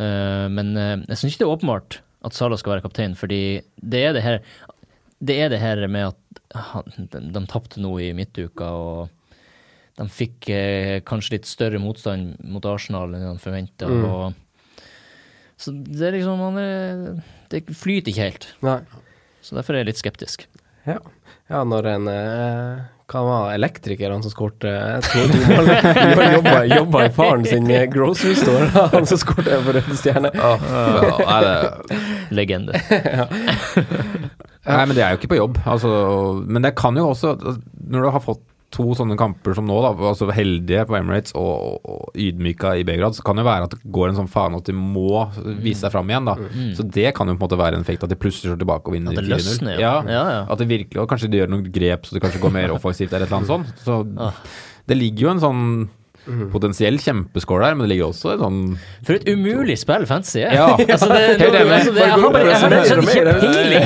Eh, men eh, jeg syns ikke det er åpenbart at Salah skal være kaptein, fordi det er det her Det er det her med at han, de, de tapte nå i midtuka, og de fikk kanskje litt større motstand mot Arsenal enn de forventa. Mm. Så det er liksom er, Det flyter ikke helt. Nei. Så derfor er jeg litt skeptisk. Ja, ja når en eh, Hva var elektriker, han som skårte eh, to to mål? jobba, jobba i faren sin grocery store, han som skårte for Røde Stjerne. Nei, det, Legende. Nei, men det er jo ikke på jobb. Altså, men det kan jo også, når du har fått to sånne kamper som nå, da, altså heldige på Emirates og, og ydmyka i Belgrad, så kan det være at det går en sånn faen at de må vise seg fram igjen. da. Så det kan jo på en måte være en effekt at de plutselig slår tilbake og vinner At det 4-0. løsner, ja. ja. Ja, ja. At det virkelig, og kanskje de gjør noen grep så det kanskje går mer offensivt eller et eller annet sånt. Så Ah. det ligger jo en sånn potensiell kjempescore der, men det ligger også en sånn For et umulig spill fantasy er. Ja, altså, det, helt enig. altså, det, jeg har bare jeg har rett og slett ikke peiling.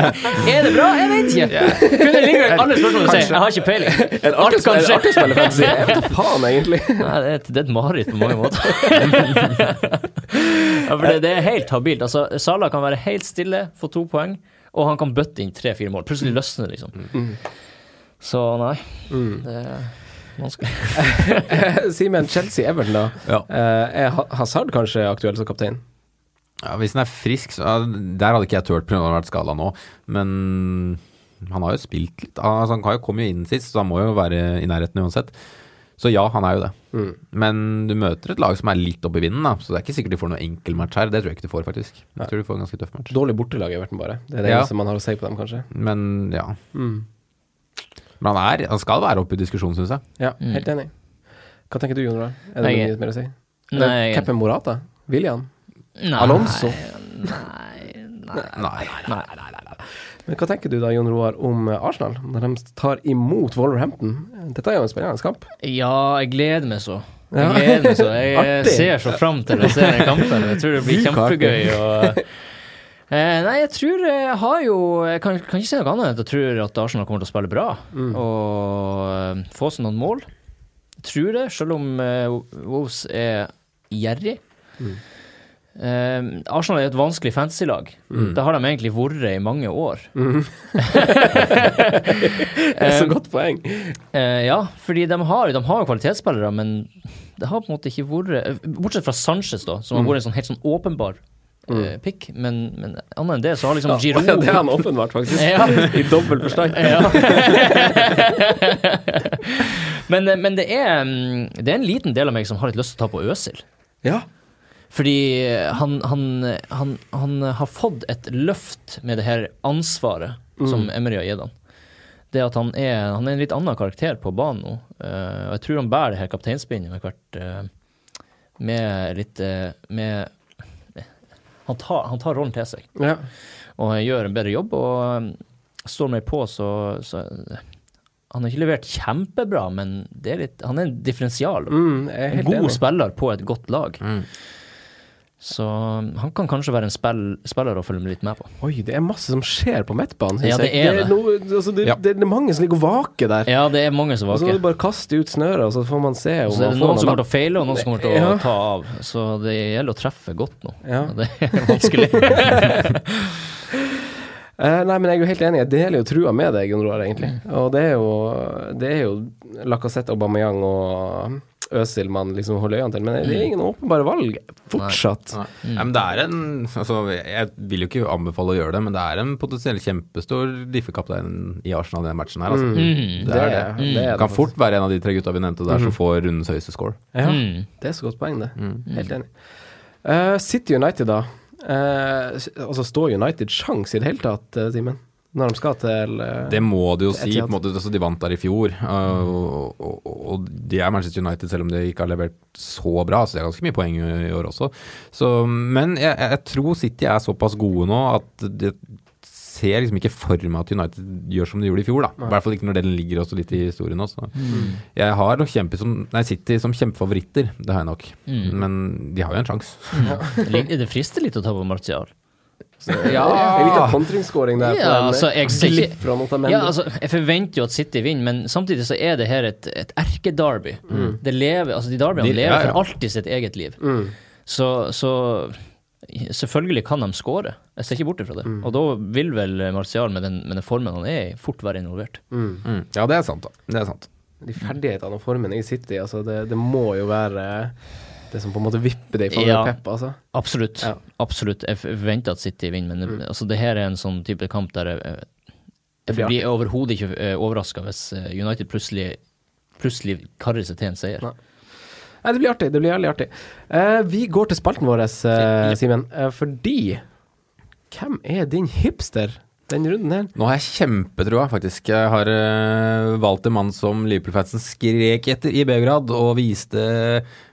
Er det bra? Jeg vet ikke. Kunne ligge alle spørsmål og si jeg har ikke peiling. En Alt artig, kan skje. artig spiller fantasy. Jeg vet da faen, egentlig. Nei, det er et, det er et mareritt på mange måter. ja, for det, det er helt habilt. Altså, Salah kan være helt stille, få to poeng, og han kan bøtte inn tre-fire mål. Plutselig løsner det, liksom. Så nei, det er vanskelig. Simen, Chelsea-Everton, da. Ja. Eh, er Hazard kanskje aktuell som kaptein? Ja, Hvis han er frisk, så Der hadde ikke jeg turt pga. han har vært skada nå, men han har jo spilt litt. Altså, han kan jo komme jo inn sist, så han må jo være i nærheten uansett. Så ja, han er jo det. Mm. Men du møter et lag som er litt oppe i vinden, da, så det er ikke sikkert de får noen enkel match her. Det tror jeg ikke de får, faktisk. Jeg tror de får en ganske tøff match. Dårlig bortelag, Everton, bare. Det er det Ja. eneste man har å si på dem, kanskje. Men ja. Mm. Men han, er, han skal være oppe i diskusjonen, syns jeg. Ja, Mm. helt enig. Hva tenker du, Jon Roar? Er det noe mer å si? Nei, Keppe Morata? William? Nei, Alonso? Nei, nei, Nei. nei. Men hva tenker du da, Jon Roar, om eh, Arsenal, når de tar imot Wolverhampton? Dette er jo en spennende kamp. Ja, jeg gleder meg så. Jeg gleder meg så. Jeg ser så fram til å se den kampen. Jeg tror det blir kjempegøy. Og, eh, nei, jeg tror jeg har jo Jeg kan, kan ikke si noe annet enn at jeg tror at Arsenal kommer til å spille bra Mm. og eh, få seg noen mål. Jeg tror det, selv om uh, Wolves er gjerrig. Mm. Eh, Arsenal er et vanskelig fantasy-lag. Mm. Det har de egentlig vært i mange år. Det er så godt poeng. Eh, ja, fordi de har, de har jo kvalitetsspillere, men det har på en måte ikke vært Bortsett fra Sanchez, da, som har vært en sånn helt sånn åpenbar eh, pick. Men, men annet enn det, så har liksom Ja, Giroud det er han åpenbart, faktisk. Ja. I dobbel forstand. ja. men, eh, men det er mm, Det er en liten del av meg som har litt lyst til å ta på Øsil. Ja. Fordi han, han, han, han har fått et løft med det her ansvaret som Emery har gitt han. Det at han er, han er en litt annen karakter på banen nå. Uh, og jeg tror han bærer det her kapteinspinnet med hvert uh, Med litt uh, Med han tar, han tar rollen til seg ja. og gjør en bedre jobb. Og um, står meg på, så, så Han har ikke levert kjempebra, men det er litt, han er en differensial. Mm, En god enig. spiller på et godt lag. Mm. Så han kan kanskje være en spill, spiller å følge litt med på. Oi, det er masse som skjer på midtbanen. Ja, det er det. noe, altså, det, Ja. det, det er mange som ligger og vaker der. Ja, det er mange som vaker. Og så må du bare kaste ut snøret, og så får man se om Så er man det får noen som kommer til å feile, og noen som kommer til å ta av. Så det gjelder å treffe godt nå. Ja. Det er vanskelig. Uh, nei, men jeg er jo helt enig. Jeg deler jo trua med deg, Jon Roar, egentlig. Og det er jo, det er jo Lacassette, Aubameyang og Øzil man liksom holder øynene til. Men det er ingen åpenbare valg fortsatt. Nei. Nei, men det er en altså, Jeg vil jo ikke anbefale å gjøre det, men det er en potensielt kjempestor diffekaptein i Arsenal i den matchen her. Altså. Mm. Det er det. Mm. det, er Det kan fort være en av de tre gutta vi nevnte der som får rundens høyeste score. Ja, Mm. det er så godt poeng, det. Helt enig. Uh, City United, da. Uh, altså, står United sjans i det hele tatt, eh, Simen? Når de skal til uh, Det må du jo si. På en måte, altså De vant der i fjor, uh, og, og, og de er Manchester United selv om de ikke har levert så bra. Så det er ganske mye poeng i, år også. Så, men jeg, jeg tror City er såpass gode nå at det ser liksom ikke for meg at United gjør som de gjorde i fjor. da I hvert fall ikke når den ligger også litt i historien også. Jeg har nok kjempe som, nei, City som kjempefavoritter, det har jeg nok. Mm. Men de har jo en sjanse. Lik- Det frister litt å ta på Martial. Ja, en liten kontringsskåring der. på Ja, altså, jeg ikke- fra Notamendi. Ja, altså, jeg forventer jo at City vinner, men samtidig så er det her et, et erkedarby. Det lever, altså De derbyene De- lever ja, ja. for alltid sitt eget liv. Mm. Så, så selvfølgelig kan de skåre. Jeg ser ikke bort ifra det. Og da vil vel Martial, med den, med den formen han er i, fort være involvert. Mm. Ja, det er sant, da. Det er sant. De ferdighetene og formen i City, altså det, det må jo være det som på en måte vipper i favør Ja. Pep, altså. Absolutt. Ja. Absolutt. Jeg forventer at City vinner, men mm. altså, det her er en sånn type kamp der jeg, jeg blir blir overhodet ikke uh, overraska hvis eh, United plutselig, plutselig karrer seg til en seier. Nei. Nei, det blir artig. Det blir jævlig artig. Uh, vi går til spalten vår, uh, Simen, uh, fordi Hvem er din hipster den runden her? Nå har jeg kjempetrua, faktisk. Jeg har øh, valgt en mann som Liverpool-fansen skrek etter i Beograd, og viste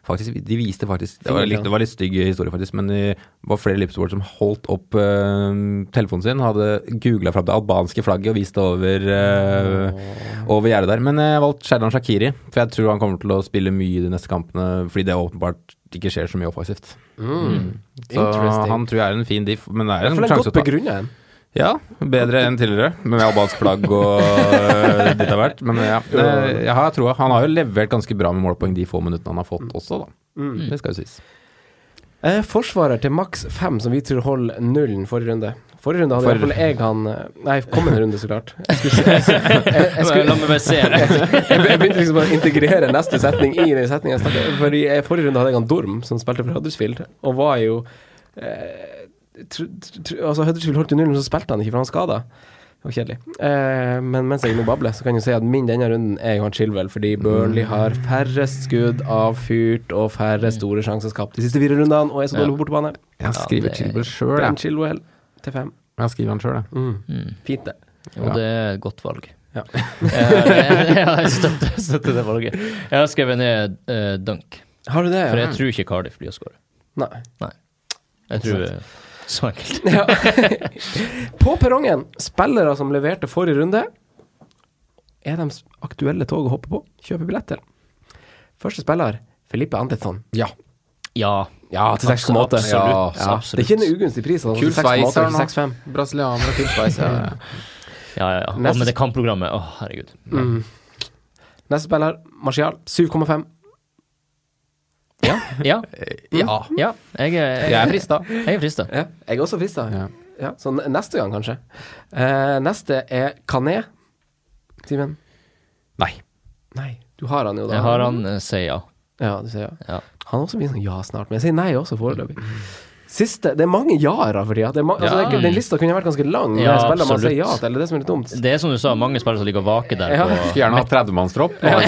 faktisk De viste faktisk Det var litt, det var litt stygg historie, faktisk, men det var flere Liverpool som holdt opp uh, telefonen sin, hadde googla fram det albanske flagget og vist det over, uh, over gjerdet der. Men jeg har valgt Sherdan Shakiri, for jeg tror han kommer til å spille mye i de neste kampene, fordi det åpenbart ikke skjer så mye offensivt. Mm. Så han tror jeg er en fin diff, men det er en sjanse å ta. Ja, bedre enn tidligere, med albansk flagg og øh, ditt og hvert. Men ja, eh, jeg har troa. Han har jo levert ganske bra med målpoeng de få minuttene han har fått også, da. Mm. Det skal jo sies. Eh, forsvarer til maks fem, som vi tror holder nullen forrige runde. Forrige runde hadde i For- hvert fall jeg han eh, Nei, kommende runde, så klart. Jeg, skulle, jeg, jeg, jeg, skulle, La meg bare se. jeg begynte liksom å integrere neste setning i den setningen jeg i eh, forrige runde hadde jeg han Dorm, som spilte for Huddersfield, og var jo eh, Altså, Huddersfield holdt jo nullen, så spilte han ikke, for han skada. Det var kjedelig. Eh, men mens jeg nå babler, så kan jeg jo si at min denne runden er Johan Chilwell, fordi Burnley har færrest skudd avfyrt og færre store sjanser skapt de siste fire rundene, og er så dårlig på bortebane. Jeg skriver det- Chilwell sjøl, Ben jeg. Chilwell til fem. Jeg skriver han sjøl, jeg. Mm. Mm. Fint, det. Og det er et godt valg. Ja. Eh, jeg støtter, støtter det valget. Jeg har skrevet ned uh, Dunk, Har du det? for jeg tror ikke Cardiff blir å skåre. Nei. Jeg tror så enkelt. Ja. På perrongen, spillere som leverte forrige runde, er de aktuelle tog å hoppe på? Kjøpe billett til. Første spiller, Felipe Andersson. Ja. Ja. Ja, til 6,8. Absolutt. Ja. absolutt. Det er ikke en ugunstig pris. altså, Kul til 6,8, sveis her nå. 6,5. Brasilianer og kul sveiser. Ja, ja. Ja, ja, ja. Og med det kampprogrammet, å herregud. Mm. Neste spiller, Martial, 7,5. Ja, ja, ja. ja. Jeg er, Jeg er frista. Jeg er frista. Ja, jeg er også frista. Ja. Ja, så neste gang, kanskje. Uh, neste er Kané. Simen? Nei. Nei, du har han jo, da. Jeg har han uh, sier ja. Ja, du sier ja. ja. Han også blir sånn ja snart, men jeg sier nei også foreløpig. Siste Det er mange ja-er for tida. Det ma- altså, Ja. Den lista kunne vært ganske lang. Ja, spillere man sier ja til. Det er det som er litt dumt. Det er som du sa, mange spillere som ligger og vaker der Ja. på Skulle gjerne hatt 30-mannstropp. Og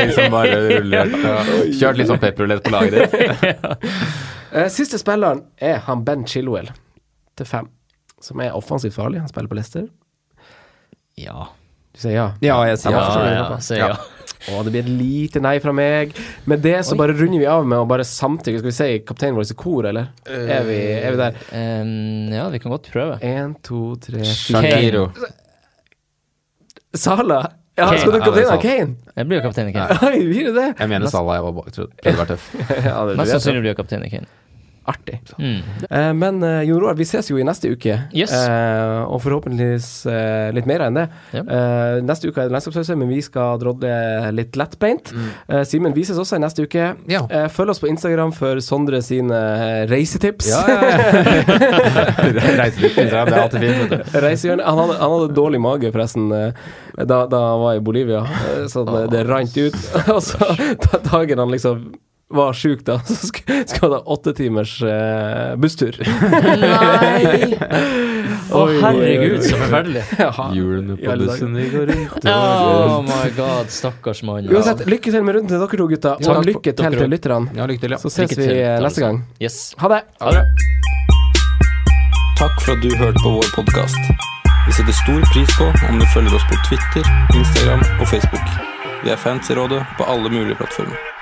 liksom og kjørt litt sånn pepperulett på laget ditt. Eh, siste spilleren er han Ben Chilwell til fem, som er offensivt farlig. Han spiller på Leicester. Ja. Du sier ja? Ja, jeg sier Ja, Ja, ja, pappa. sier ja. Å, det blir et lite nei fra meg. Med det så bare runder vi av med å bare samtykke. Skal vi si kapteinen vår i kor, eller? Er vi, er vi der? Em, ja, vi kan godt prøve. Én, to, tre, Shakiro. Sala! Ja, Kane. skal du kaptein av. Kane? Jeg blir jo kaptein i Kane. Oi, blir det det? Jeg mener Salah. Jeg var bare, Trodde det var tøff. Ja, Mest sannsynlig blir jeg kaptein i Kane. Artig. Mm. Eh, men eh, Jon Roar, vi ses jo i neste uke. Yes. Eh, og forhåpentligvis eh, litt mer enn det. Ja. Eh, neste uke er det landslagspause, men vi skal drodle litt lettbeint. Eh, Simen vises også i neste uke. Ja. Eh, følg oss på Instagram for Sondre sine reisetips. Ja, ja, ja. Reiser Instagram, det er alltid fint. Han han hadde dårlig mage, forresten, da, da han var i Bolivia. Så det, det rant ut. Og så da dagen han liksom var sjuk, da, så skal han ha åtte timers eh, busstur. Nei! Å, oi. herregud, så forferdelig. Ja. Hjulene på bussen, vi går rundt Oh my god, stakkars mann. Uansett, lykke til med runden til dere to, gutta. Og takk lykke til dere til lytterne. Ja, lykke til, ja. Så ses Lykke vi til, neste gang. Yes. Ha det. Ha det. Takk for at du hørte på vår podkast. Vi setter stor pris på om du følger oss på Twitter, Instagram og Facebook. Vi er fans i rådet på alle mulige plattformer.